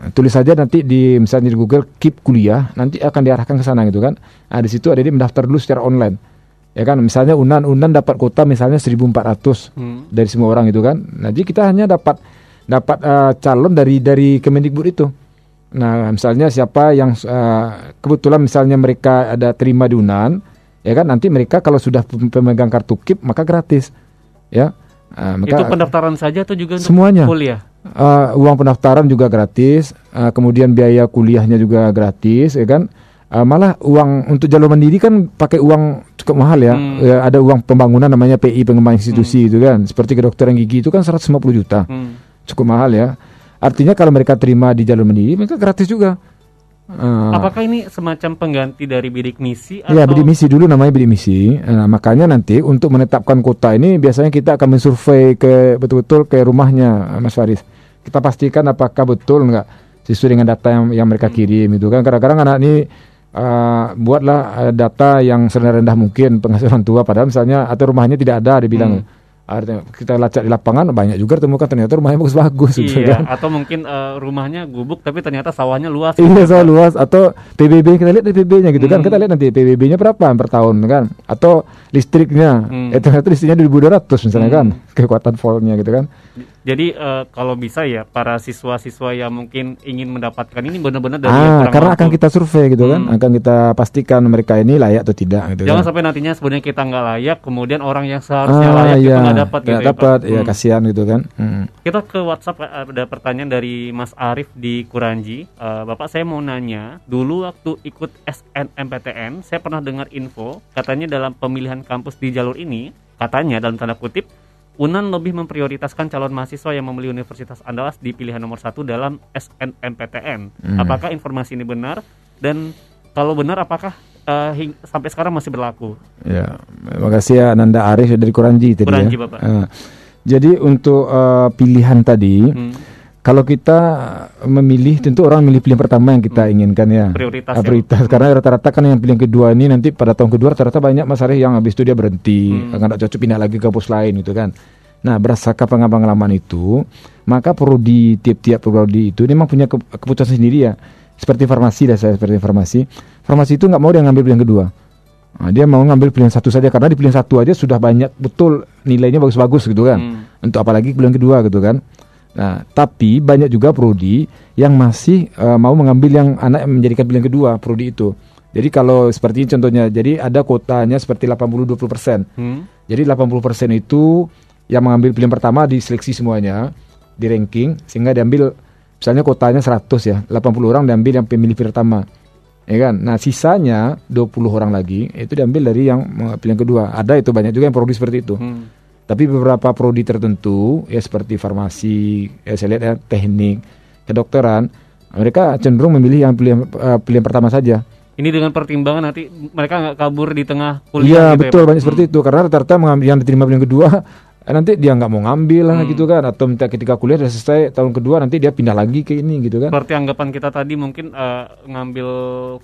Nah, tulis saja nanti di misalnya di Google KIP kuliah, nanti akan diarahkan ke sana gitu kan. Nah, di situ adik-adik mendaftar dulu secara online. Ya kan, misalnya Unan Unan dapat kuota misalnya 1400 Hmm. dari semua orang itu kan. Nah, jadi kita hanya dapat dapat eh, calon dari dari Kemendikbud itu. Nah, misalnya siapa yang eh, kebetulan misalnya mereka ada terima di Unan, ya kan nanti mereka kalau sudah pem- pemegang kartu KIP maka gratis. Ya. Nah, maka Itu pendaftaran saja atau juga untuk Semuanya. kuliah? Eh, uang pendaftaran juga gratis, eh, kemudian biaya kuliahnya juga gratis, ya kan? Eh, malah uang untuk jalur mandiri kan pakai uang cukup mahal ya. Hmm. Ya, ada uang pembangunan namanya PI pengembang institusi itu kan. Seperti kedokteran gigi itu kan 150 juta. Hmm. Cukup mahal ya. Artinya kalau mereka terima di jalur mandiri mereka gratis juga. Eh, Apakah ini semacam pengganti dari bidik misi atau Ya, bidik misi dulu namanya bidik misi. Nah, makanya nanti untuk menetapkan kota ini biasanya kita akan mensurvei ke betul-betul ke rumahnya, Mas Faris. Kita pastikan apakah betul enggak sesuai dengan data yang, yang mereka kirim itu kan. Kadang-kadang anak ini uh, buatlah uh, data yang serendah mungkin penghasilan tua padahal misalnya atau rumahnya tidak ada dibilang Artinya kita lacak di lapangan banyak juga temukan ternyata rumahnya bagus-bagus gitu Iya, kan. atau mungkin eh, rumahnya gubuk tapi ternyata sawahnya luas. Iya soal luas atau PBB kita lihat PBB-nya gitu kan Hmm. kita lihat nanti PBB-nya berapa per tahun kan atau listriknya Hmm. eh ternyata listriknya 2200 misalnya kan kekuatan voltnya gitu kan Jadi eh, kalau bisa ya para siswa-siswa yang mungkin ingin mendapatkan ini benar-benar dari ah karena mampu. akan kita survei gitu kan Hmm. akan kita pastikan mereka ini layak atau tidak gitu Jangan kan. sampai nantinya sebenarnya kita nggak layak, kemudian orang yang seharusnya ah layak iya itu nggak dapat gitu nggak ya, dapat ya Hmm. kasihan gitu kan Hmm. Kita ke WhatsApp ada pertanyaan dari Mas Arif di Kuranji. Eh, Bapak saya mau nanya, dulu waktu ikut SNMPTN, saya pernah dengar info katanya dalam pemilihan kampus di jalur ini, katanya dalam tanda kutip Unan lebih memprioritaskan calon mahasiswa yang memilih Universitas Andalas di pilihan nomor satu dalam SNMPTN. Hmm. Apakah informasi ini benar? Dan kalau benar, apakah uh, hing- sampai sekarang masih berlaku? Ya, makasih ya Nanda Arif dari Kuranji tadi Kuranji, ya. Bapak. Eh, jadi untuk eh, pilihan tadi, Hmm. Kalau kita memilih, tentu orang milih pilihan pertama yang kita inginkan ya. Prioritas Ah, ya. prioritas. Karena rata-rata kan yang pilihan kedua ini nanti pada tahun kedua rata-rata banyak Mas Arif yang habis itu dia berhenti, Hmm. nggak cocok pindah lagi ke kampus lain gitu kan. Nah, berdasarkan pengalaman itu, maka prodi tiap-tiap prodi itu memang punya ke- keputusan sendiri ya. Seperti farmasi dah saya seperti farmasi. Farmasi itu nggak mau dia ngambil pilihan kedua. Nah, dia mau ngambil pilihan satu saja karena di pilihan satu aja sudah banyak betul nilainya bagus-bagus gitu kan. Hmm. Untuk apalagi pilihan kedua gitu kan. Nah, tapi banyak juga prodi yang masih eh, mau mengambil yang anak yang menjadikan pilihan kedua prodi itu. Jadi kalau seperti ini contohnya, jadi ada kotanya seperti 80-20%. Hmm. Jadi 80% itu yang mengambil pilihan pertama diseleksi semuanya, di ranking sehingga diambil misalnya kotanya 100 ya, 80 orang diambil yang pemilih pertama. Ya kan? Nah, sisanya 20 orang lagi itu diambil dari yang eh, pilihan kedua. Ada itu banyak juga yang prodi seperti itu. Hmm. Tapi beberapa prodi tertentu ya seperti farmasi, ya saya lihat ya teknik, kedokteran, mereka cenderung memilih yang pilihan eh, pilihan pertama saja. Ini dengan pertimbangan nanti mereka nggak kabur di tengah Iya kuliah gitu ya, betul Pak? banyak seperti itu karena rata-rata mengambil yang diterima pilihan kedua eh, nanti dia nggak mau ngambil lah Hmm. gitu kan atau minta ketika kuliah sudah selesai tahun kedua nanti dia pindah lagi ke ini gitu kan. Seperti anggapan kita tadi mungkin eh, ngambil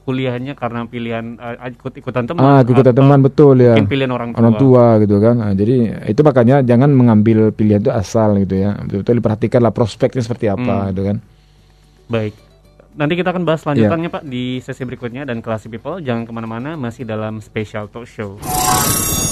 kuliahnya karena pilihan eh, ikut-ikutan teman. Ah, keikutan atau teman betul ya. Mungkin pilihan orang tua. Orang tua gitu kan. Nah, jadi itu makanya jangan mengambil pilihan itu asal gitu ya. Betul-betul diperhatikanlah prospeknya seperti apa Hmm. gitu kan. Baik. Nanti kita akan bahas lanjutannya Pak di sesi berikutnya dan Classy People jangan ke mana-mana masih dalam special talk show.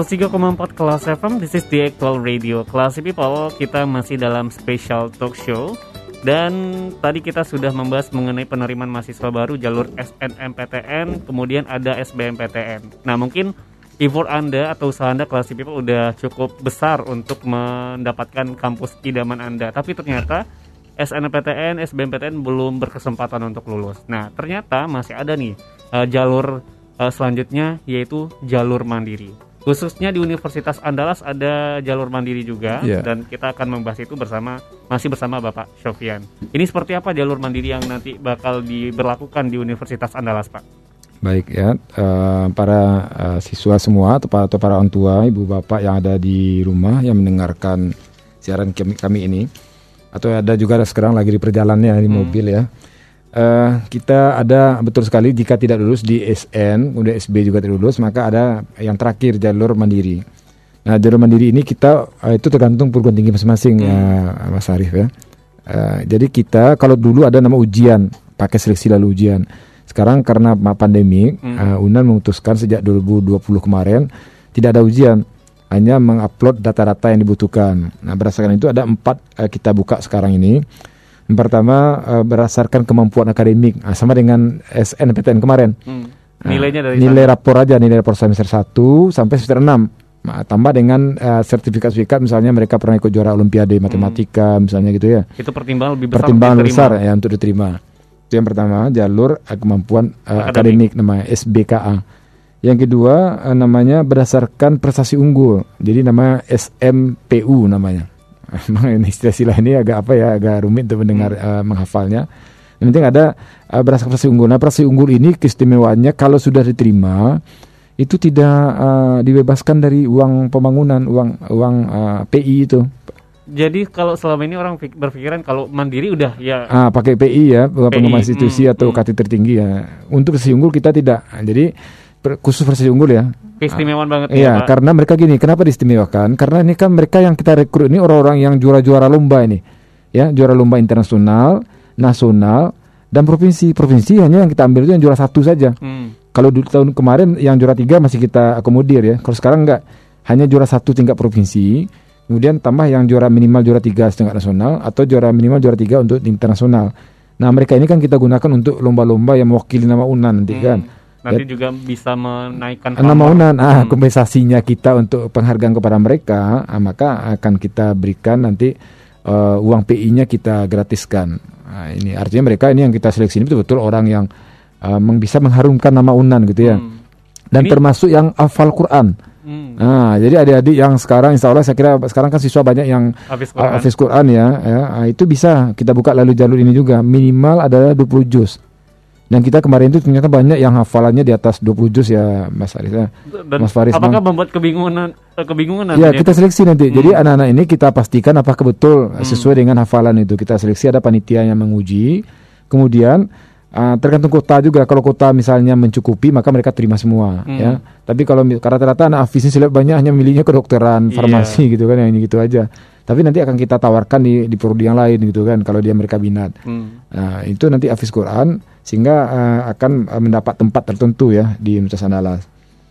Empat kelas FM, this is the actual radio Classy People, kita masih dalam special talk show dan tadi kita sudah membahas mengenai penerimaan mahasiswa baru jalur SNMPTN, kemudian ada SBMPTN. Nah mungkin effort Anda atau usaha Anda Classy People udah cukup besar untuk mendapatkan kampus idaman Anda, tapi ternyata SNMPTN, SBMPTN belum berkesempatan untuk lulus. Nah ternyata masih ada nih eh, jalur eh, selanjutnya yaitu jalur mandiri. Khususnya di Universitas Andalas ada jalur mandiri juga Iya. dan kita akan membahas itu bersama masih bersama Bapak Sofyan. Ini seperti apa jalur mandiri yang nanti bakal diberlakukan di Universitas Andalas, Pak? Baik ya, eh, para eh, siswa semua atau para, atau para orang tua, ibu bapak yang ada di rumah yang mendengarkan siaran kami, kami ini, atau ada juga sekarang lagi di perjalanannya di mobil ya. Eh, kita ada betul sekali jika tidak lulus di SN, kemudian SB juga tidak lulus, maka ada yang terakhir jalur mandiri. Nah jalur mandiri ini kita eh, itu tergantung perguruan tinggi masing-masing ya Mas Arief ya. Eh, jadi kita kalau dulu ada nama ujian, pakai seleksi lalu ujian. Sekarang karena pandemi, eh, UNAN memutuskan sejak 2020 kemarin tidak ada ujian, hanya mengupload data-data yang dibutuhkan. Nah berdasarkan itu ada empat eh, kita buka sekarang ini. Yang pertama eh, berdasarkan kemampuan akademik, Nah, sama dengan SNPTN kemarin. Hmm. Nah, Nilainya dari nilai sana. rapor aja nilai rapor semester 1 sampai semester 6 Nah, tambah dengan eh, sertifikat-sertifikat misalnya mereka pernah ikut juara olimpiade matematika misalnya gitu ya itu pertimbangan lebih besar pertimbangan untuk besar ya untuk diterima itu yang pertama jalur eh, kemampuan eh, Akademik. akademik namanya SBKA yang kedua eh, namanya berdasarkan prestasi unggul jadi namanya SMPU namanya Memang ini istilah-istilah ini agak apa ya agak rumit untuk mendengar eh, menghafalnya yang penting ada eh, berdasarkan prestasi unggul nah prestasi unggul ini keistimewaannya kalau sudah diterima itu tidak eh, dibebaskan dari uang pembangunan uang uang eh, PI itu Jadi kalau selama ini orang berpikiran kalau mandiri udah ya Ah, pakai PI ya, pengembangan institusi hmm, atau hmm. UKT tertinggi ya. Untuk prestasi unggul kita tidak. Jadi khusus prestasi unggul ya. keistimewaan banget Iya, ya, karena mereka gini, kenapa diistimewakan? Karena ini kan mereka yang kita rekrut ini orang-orang yang juara-juara lomba ini. Ya, juara lomba internasional, nasional, dan provinsi. Provinsi hanya yang kita ambil itu yang juara satu saja. Hmm. Kalau dulu tahun kemarin yang juara tiga masih kita akomodir ya. Kalau sekarang enggak, hanya juara satu tingkat provinsi, kemudian tambah yang juara minimal juara tiga setingkat nasional atau juara minimal juara tiga untuk internasional. Nah mereka ini kan kita gunakan untuk lomba-lomba yang mewakili nama UNAN nanti Hmm. kan. Nanti juga bisa menaikkan Nama pamor. UNAN, ah, Hmm. kompensasinya kita untuk penghargaan kepada mereka, ah, maka akan kita berikan nanti eh, uang PI-nya kita gratiskan. Nah, ini artinya mereka ini yang kita seleksi ini betul-betul orang yang meng- bisa mengharumkan nama UNAN gitu ya. Hmm. Dan Ini- termasuk yang hafal Quran. Hmm. Nah, jadi adik-adik yang sekarang insya Allah saya kira sekarang kan siswa banyak yang Hafiz uh, Quran. Quran ya, ya ah, itu bisa kita buka lalu jalur ini juga minimal adalah 20 juz. Dan kita kemarin itu ternyata banyak yang hafalannya di atas 20 juz ya Mas Aris. ya. Dan Mas Faris, apakah membuat kebingungan eh, kebingungan Ya kita seleksi nanti. Hmm. Jadi anak-anak ini kita pastikan apakah betul sesuai dengan hafalan itu. Kita seleksi ada panitia yang menguji. Kemudian ah, tergantung kota juga. Kalau kota misalnya mencukupi maka mereka terima semua. Hmm. Ya. Tapi kalau karena rata-rata anak ini saya banyak hanya milihnya kedokteran, Iya. farmasi gitu kan yang ini gitu aja. Tapi nanti akan kita tawarkan di di prodi yang lain gitu kan kalau dia mereka minat. Hmm. Nah, itu nanti Hafiz Quran sehingga eh, akan eh, mendapat tempat tertentu ya di Universitas Andalas.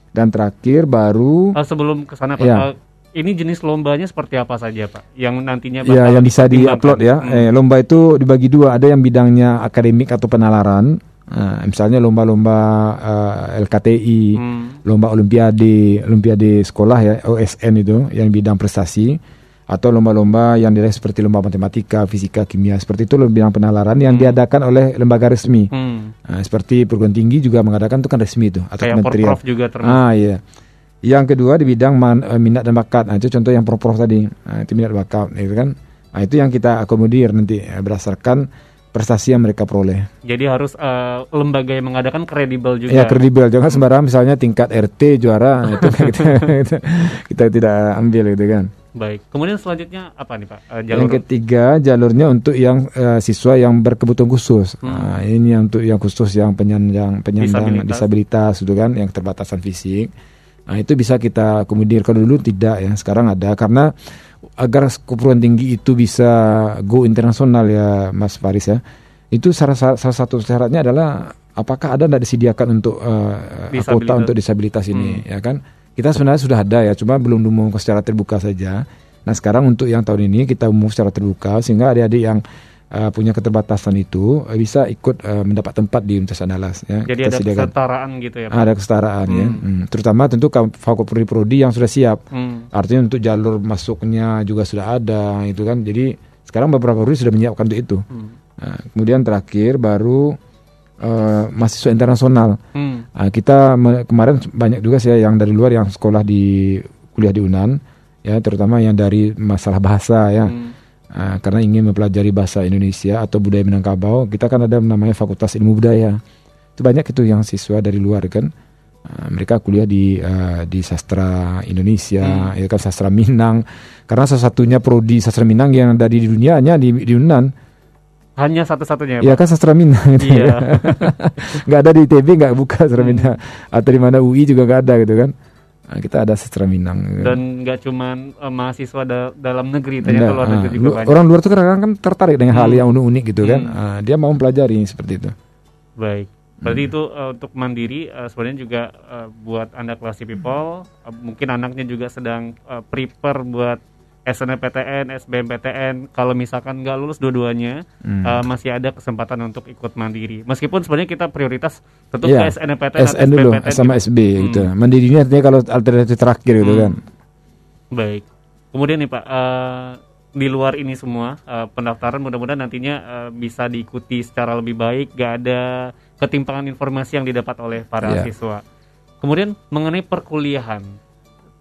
Dan terakhir baru Eh, sebelum ke sana Pak, Ya. Ini jenis lombanya seperti apa saja Pak? Yang nantinya Ya, bakal yang bisa di-upload ya. Hmm. Eh, lomba itu dibagi dua. Ada yang bidangnya akademik atau penalaran. Nah, misalnya lomba-lomba eh, LKTI, Hmm. lomba olimpiade, olimpiade sekolah ya, OSN itu yang bidang prestasi atau lomba-lomba yang dilihat seperti lomba matematika, fisika, kimia, seperti itu lomba bidang penalaran yang diadakan oleh lembaga resmi. Hmm. Nah, seperti perguruan tinggi juga mengadakan itu kan resmi itu atau Kayak kementerian. Porprov juga termasuk. Ah iya. Yang kedua di bidang man- eh, minat dan bakat. Nah, itu contoh yang prof tadi. Nah, itu minat bakat, itu kan. Nah, itu yang kita akomodir nanti eh, berdasarkan prestasi yang mereka peroleh. Jadi harus eh, lembaga yang mengadakan kredibel juga. Ya kredibel, jangan sembarang misalnya tingkat RT juara nah, itu kan kita, kita, kita tidak ambil gitu kan. Baik. Kemudian selanjutnya apa nih Pak? Eh, jalur Yang ketiga jalurnya untuk yang eh, siswa yang berkebutuhan khusus. Hmm. Nah, ini yang untuk yang khusus yang penyandang penyandang Disabilitas. disabilitas, itu kan yang keterbatasan fisik. Nah, itu bisa kita. Kalau dulu tidak ya, sekarang ada karena agar keperluan tinggi itu bisa go internasional ya Mas Faris ya. Itu salah, salah satu syaratnya adalah apakah ada tidak disediakan untuk Disabilitas. kota untuk disabilitas ini ya kan? Kita sebenarnya sudah ada ya, cuma belum diumumkan secara terbuka saja. Nah sekarang untuk yang tahun ini kita umum secara terbuka sehingga adik-adik yang uh, punya keterbatasan itu uh, bisa ikut uh, mendapat tempat di Universitas Andalas. Ya. Jadi Kita ada sediakan. kesetaraan gitu ya Pak. Ada kesetaraan ya, Hmm. Hmm. terutama tentu fakultas prodi-prodi yang sudah siap. Hmm. Artinya untuk jalur masuknya juga sudah ada, itu kan. Jadi sekarang beberapa prodi sudah menyiapkan untuk itu. Hmm. Nah, kemudian terakhir baru uh, mahasiswa internasional. Hmm. Ah, kita kemarin banyak juga sih yang dari luar yang sekolah di kuliah di Unan, ya terutama yang dari masalah bahasa ya. Hmm. Ah, karena ingin mempelajari bahasa Indonesia atau budaya Minangkabau, kita kan ada namanya Fakultas Ilmu Budaya. Itu banyak itu yang siswa dari luar kan. Ah, mereka kuliah di ah, di sastra Indonesia, ya kan sastra Minang. Karena salah satunya prodi sastra Minang yang ada di dunia hanya di, di Unan. Hanya satu-satunya Ya Pak. kan sastra Minang gitu Iya. ya. nggak ada di ITB nggak buka sastra Hmm. Minang atau di mana UI juga nggak ada gitu kan. Nah, kita ada sastra Minang. gitu. Dan nggak cuman eh, mahasiswa da- dalam negeri, ternyata luar ah, negeri juga lu- banyak. orang luar tuh kadang-kadang kan tertarik dengan hal Hmm. yang unik-unik gitu kan. Hmm. Ah, dia mau mempelajari seperti itu. Baik. Berarti Hmm. itu eh, untuk mandiri eh, sebenarnya juga eh, buat Anda classy people, eh, mungkin anaknya juga sedang eh, prepare buat SNMPTN, SBMPTN. Kalau misalkan nggak lulus dua-duanya, Hmm. eh, masih ada kesempatan untuk ikut mandiri. Meskipun sebenarnya kita prioritas tetap Iya, ke SNMPTN atau SN dulu SBMPTN sama gitu. SB Hmm. gitu. Mandiri ini artinya kalau alternatif terakhir gitu Hmm. kan. Baik. Kemudian nih Pak, eh, di luar ini semua eh, pendaftaran mudah-mudahan nantinya eh, bisa diikuti secara lebih baik, gak ada ketimpangan informasi yang didapat oleh para Iya. siswa. Kemudian mengenai perkuliahan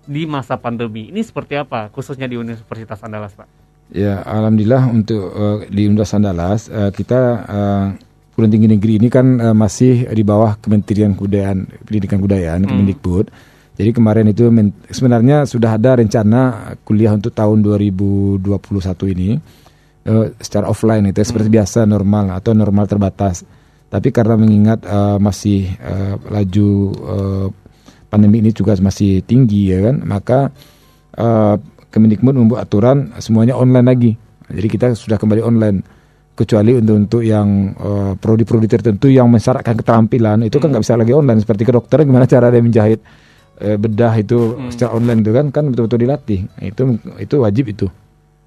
di masa pandemi ini seperti apa, khususnya di Universitas Andalas Pak? Ya, alhamdulillah untuk eh, di Universitas Andalas eh, kita eh, perguruan tinggi negeri ini kan eh, masih di bawah Kementerian Kebudayaan Pendidikan Kebudayaan Hmm. Kemendikbud. Jadi kemarin itu sebenarnya sudah ada rencana kuliah untuk tahun 2021 ini eh, secara offline itu ya, seperti biasa normal atau normal terbatas. Tapi karena mengingat eh, masih eh, laju eh, pandemi ini juga masih tinggi ya kan, maka eh, Kemendikbud membuat aturan semuanya online lagi. Jadi kita sudah kembali online kecuali untuk untuk yang eh, prodi-prodi tertentu yang mensyaratkan keterampilan itu kan nggak bisa lagi online seperti kedokteran gimana cara dia menjahit eh, bedah itu secara online itu kan kan betul-betul dilatih. Itu itu wajib itu.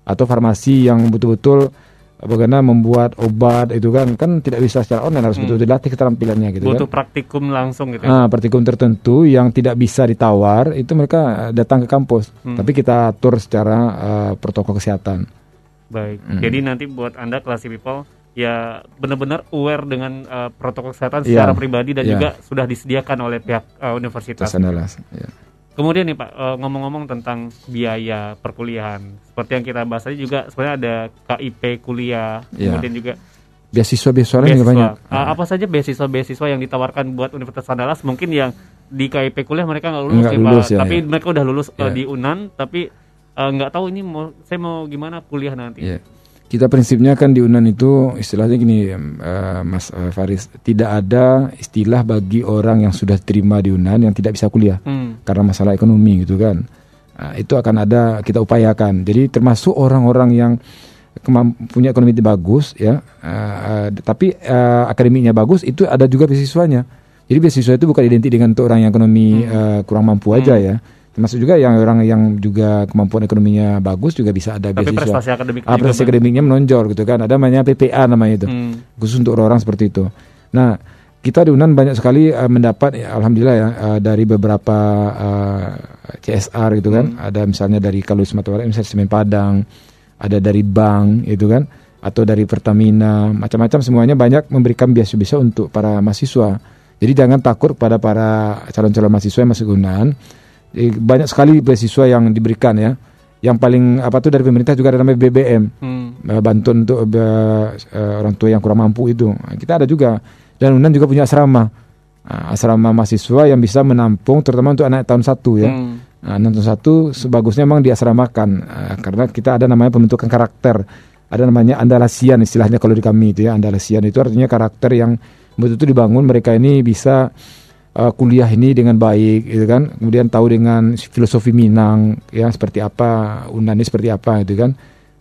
Atau farmasi yang betul-betul bagaimana membuat obat itu kan kan tidak bisa secara online harus betul-betul dilatih keterampilannya gitu Butuh kan. praktikum langsung gitu. ya. Ah, praktikum tertentu yang tidak bisa ditawar itu mereka datang ke kampus. Tapi kita atur secara eh, protokol kesehatan. Baik. Hmm. Jadi nanti buat Anda classy people ya benar-benar aware dengan uh, protokol kesehatan Iya. secara pribadi dan Iya. juga sudah disediakan oleh pihak uh, universitas. Tas andalas. Kemudian nih Pak, uh, ngomong-ngomong tentang biaya perkuliahan. Seperti yang kita bahas tadi juga sebenarnya ada KIP kuliah, Iya. kemudian juga Beasiswa-beasiswa juga banyak. Uh, apa saja beasiswa-beasiswa yang ditawarkan buat Universitas Andalas? Mungkin yang di KIP kuliah mereka nggak lulus, Nggak Pak. lulus, ya, tapi ya. mereka udah lulus uh, Ya. di Unan, tapi uh, nggak tahu ini mau saya mau gimana kuliah nanti. Ya. Kita prinsipnya kan di Unan itu istilahnya gini, eh, Mas eh, Faris, tidak ada istilah bagi orang yang sudah terima di Unan yang tidak bisa kuliah Hmm. karena masalah ekonomi gitu kan. Nah, itu akan ada kita upayakan. Jadi termasuk orang-orang yang punya ekonomi yang bagus ya, eh, tapi eh, akademiknya bagus itu ada juga beasiswanya. Jadi beasiswa itu bukan identik dengan untuk orang yang ekonomi eh, kurang mampu aja ya. Termasuk juga yang orang yang juga kemampuan ekonominya bagus juga bisa ada Tapi beasiswa. prestasi akademik Ah, prestasi akademiknya menonjol gitu kan. Ada namanya PPA namanya itu. Hmm. Khusus untuk orang-orang seperti itu. Nah, kita di Unan banyak sekali eh, mendapat ya, alhamdulillah ya eh, dari beberapa eh, CSR gitu kan. Ada misalnya dari kalau Sumatera Barat misalnya Semen Padang, ada dari bank itu kan atau dari Pertamina, macam-macam semuanya banyak memberikan beasiswa untuk para mahasiswa. Jadi jangan takut pada para calon-calon mahasiswa yang masuk Unan. Eh, Banyak sekali beasiswa yang diberikan ya. Yang paling apa tuh dari pemerintah juga ada namanya BBM Hmm. eh, bantuan untuk eh, orang tua yang kurang mampu itu. Nah, kita ada juga dan Unan juga punya asrama. Nah, asrama mahasiswa yang bisa menampung terutama untuk anak tahun satu ya. Hmm. Nah, anak tahun satu sebagusnya memang diasramakan Eh, karena kita ada namanya pembentukan karakter. Ada namanya andalasian istilahnya kalau di kami itu ya. Andalasian itu artinya karakter yang betul-betul dibangun mereka ini bisa eh, kuliah ini dengan baik gitu kan. Kemudian tahu dengan filosofi Minang ya seperti apa, Unan ini seperti apa gitu kan.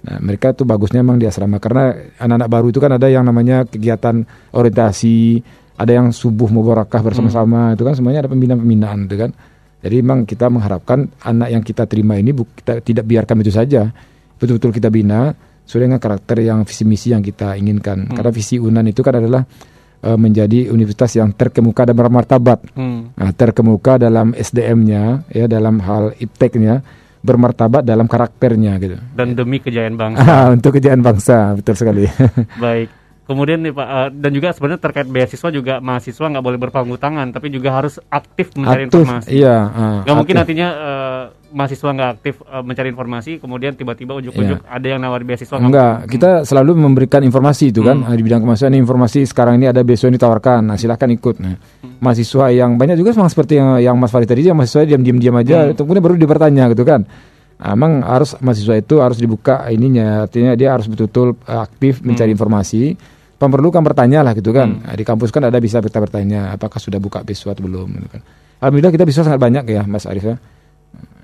Nah, mereka tuh bagusnya memang di asrama karena anak-anak baru itu kan ada yang namanya kegiatan orientasi, ada yang subuh mubarakah bersama-sama itu kan semuanya ada pembinaan-pembinaan itu kan. Jadi memang kita mengharapkan anak yang kita terima ini bu- kita tidak biarkan itu saja. Betul-betul kita bina sesuai dengan karakter yang visi misi yang kita inginkan. Karena visi Unan itu kan adalah eh, menjadi universitas yang terkemuka dan bermartabat. Hmm. Nah, terkemuka dalam SDM-nya, ya dalam hal ipteknya, bermartabat dalam karakternya gitu. Dan demi kejayaan bangsa. Ah, untuk kejayaan bangsa, betul sekali. Baik. Kemudian nih Pak, eh, dan juga sebenarnya terkait beasiswa juga mahasiswa nggak boleh berpangku tangan, tapi juga harus aktif mencari Aktif, informasi. iya. ah, Gak mungkin nantinya eh, mahasiswa nggak aktif eh, mencari informasi, kemudian tiba-tiba ujuk-ujuk ada yang nawar beasiswa nggak. Enggak, kita selalu memberikan informasi itu kan Hmm. di bidang kemanusiaan ini informasi sekarang ini ada beasiswa yang ditawarkan. Nah, silahkan ikut. Nah, Hmm. mahasiswa yang banyak juga memang seperti yang, yang Mas Farid tadi, yang mahasiswa diam-diam aja, Hmm. kemudian baru dipertanya gitu kan. Nah, emang harus mahasiswa itu harus dibuka ininya, artinya dia harus betul-betul aktif mencari informasi. Perlu kan bertanya lah gitu kan. Nah, di kampus kan ada bisa kita bertanya apakah sudah buka beasiswa atau belum gitu kan. Alhamdulillah kita beasiswa sangat banyak ya Mas Arif ya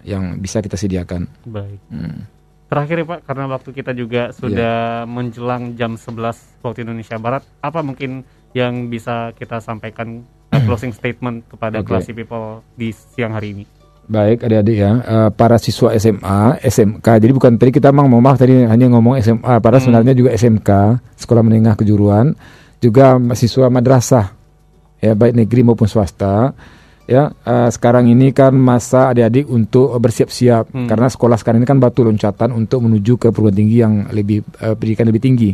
yang bisa kita sediakan. Baik. Hmm. Terakhir ya Pak, karena waktu kita juga sudah menjelang jam 11 waktu Indonesia Barat, apa mungkin yang bisa kita sampaikan eh, closing statement kepada Oke. classy people di siang hari ini? Baik adik-adik ya, eh, para siswa SMA, SMK. Jadi bukan tadi kita memang mau maaf tadi hanya ngomong SMA, padahal sebenarnya juga SMK, Sekolah Menengah Kejuruan, juga siswa madrasah, ya baik negeri maupun swasta. Ya, eh, sekarang ini kan masa adik-adik untuk bersiap-siap karena sekolah sekarang ini kan batu loncatan untuk menuju ke perguruan tinggi yang lebih eh, pendidikan lebih tinggi.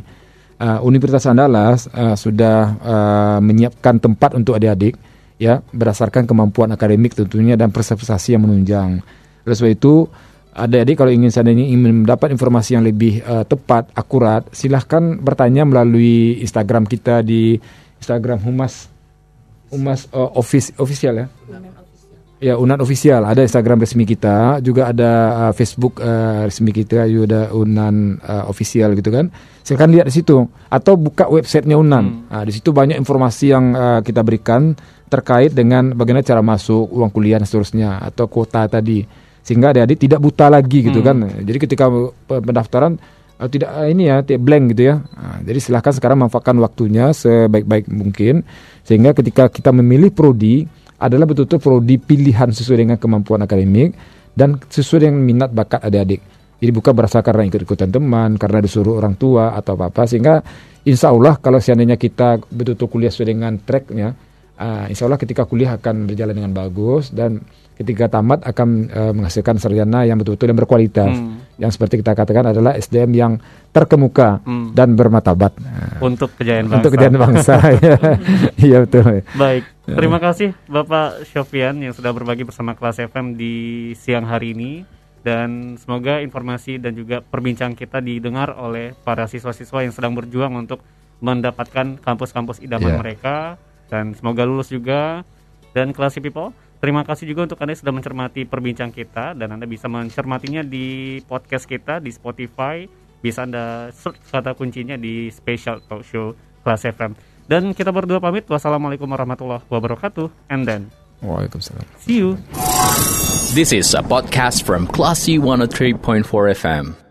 Eh, Universitas Andalas eh, sudah eh, menyiapkan tempat untuk adik-adik ya berdasarkan kemampuan akademik tentunya dan prestasi yang menunjang. Oleh sebab itu adik-adik kalau ingin seandainya ingin mendapat informasi yang lebih eh, tepat, akurat, silahkan bertanya melalui Instagram kita di Instagram Humas Humas eh, office official ya. Ya, Unan official ada Instagram resmi kita, juga ada uh, Facebook uh, resmi kita, juga ada Unan uh, official gitu kan. Silakan lihat di situ atau buka websitenya Unan. Nah, di situ banyak informasi yang uh, kita berikan terkait dengan bagaimana cara masuk, uang kuliah dan seterusnya atau kuota tadi. Sehingga adik-adik tidak buta lagi gitu kan. Jadi ketika pe- pendaftaran uh, tidak uh, ini ya tidak blank gitu ya. Nah, jadi silahkan sekarang manfaatkan waktunya sebaik-baik mungkin sehingga ketika kita memilih prodi adalah betul-betul prodi pilihan sesuai dengan kemampuan akademik dan sesuai dengan minat bakat adik-adik. Jadi bukan berasal karena ikut-ikutan teman, karena disuruh orang tua atau apa-apa. Sehingga insya Allah kalau seandainya kita betul-betul kuliah sesuai dengan tracknya, uh, insya Allah ketika kuliah akan berjalan dengan bagus dan ketika tamat akan uh, menghasilkan sarjana yang betul-betul yang berkualitas. Hmm. Yang seperti kita katakan adalah SDM yang terkemuka hmm. dan bermatabat. Untuk kejayaan bangsa. Untuk kejayaan bangsa. Iya betul. Baik. Terima kasih Bapak Syofian yang sudah berbagi bersama kelas FM di siang hari ini dan semoga informasi dan juga perbincangan kita didengar oleh para siswa-siswa yang sedang berjuang untuk mendapatkan kampus-kampus idaman yeah. mereka dan semoga lulus juga dan kelas people terima kasih juga untuk anda yang sudah mencermati perbincangan kita dan anda bisa mencermatinya di podcast kita di Spotify bisa anda search kata kuncinya di special talk show kelas FM dan kita berdua pamit wassalamualaikum warahmatullahi wabarakatuh and then Waalaikumsalam. See you. This is a podcast from Classy 103.4 FM.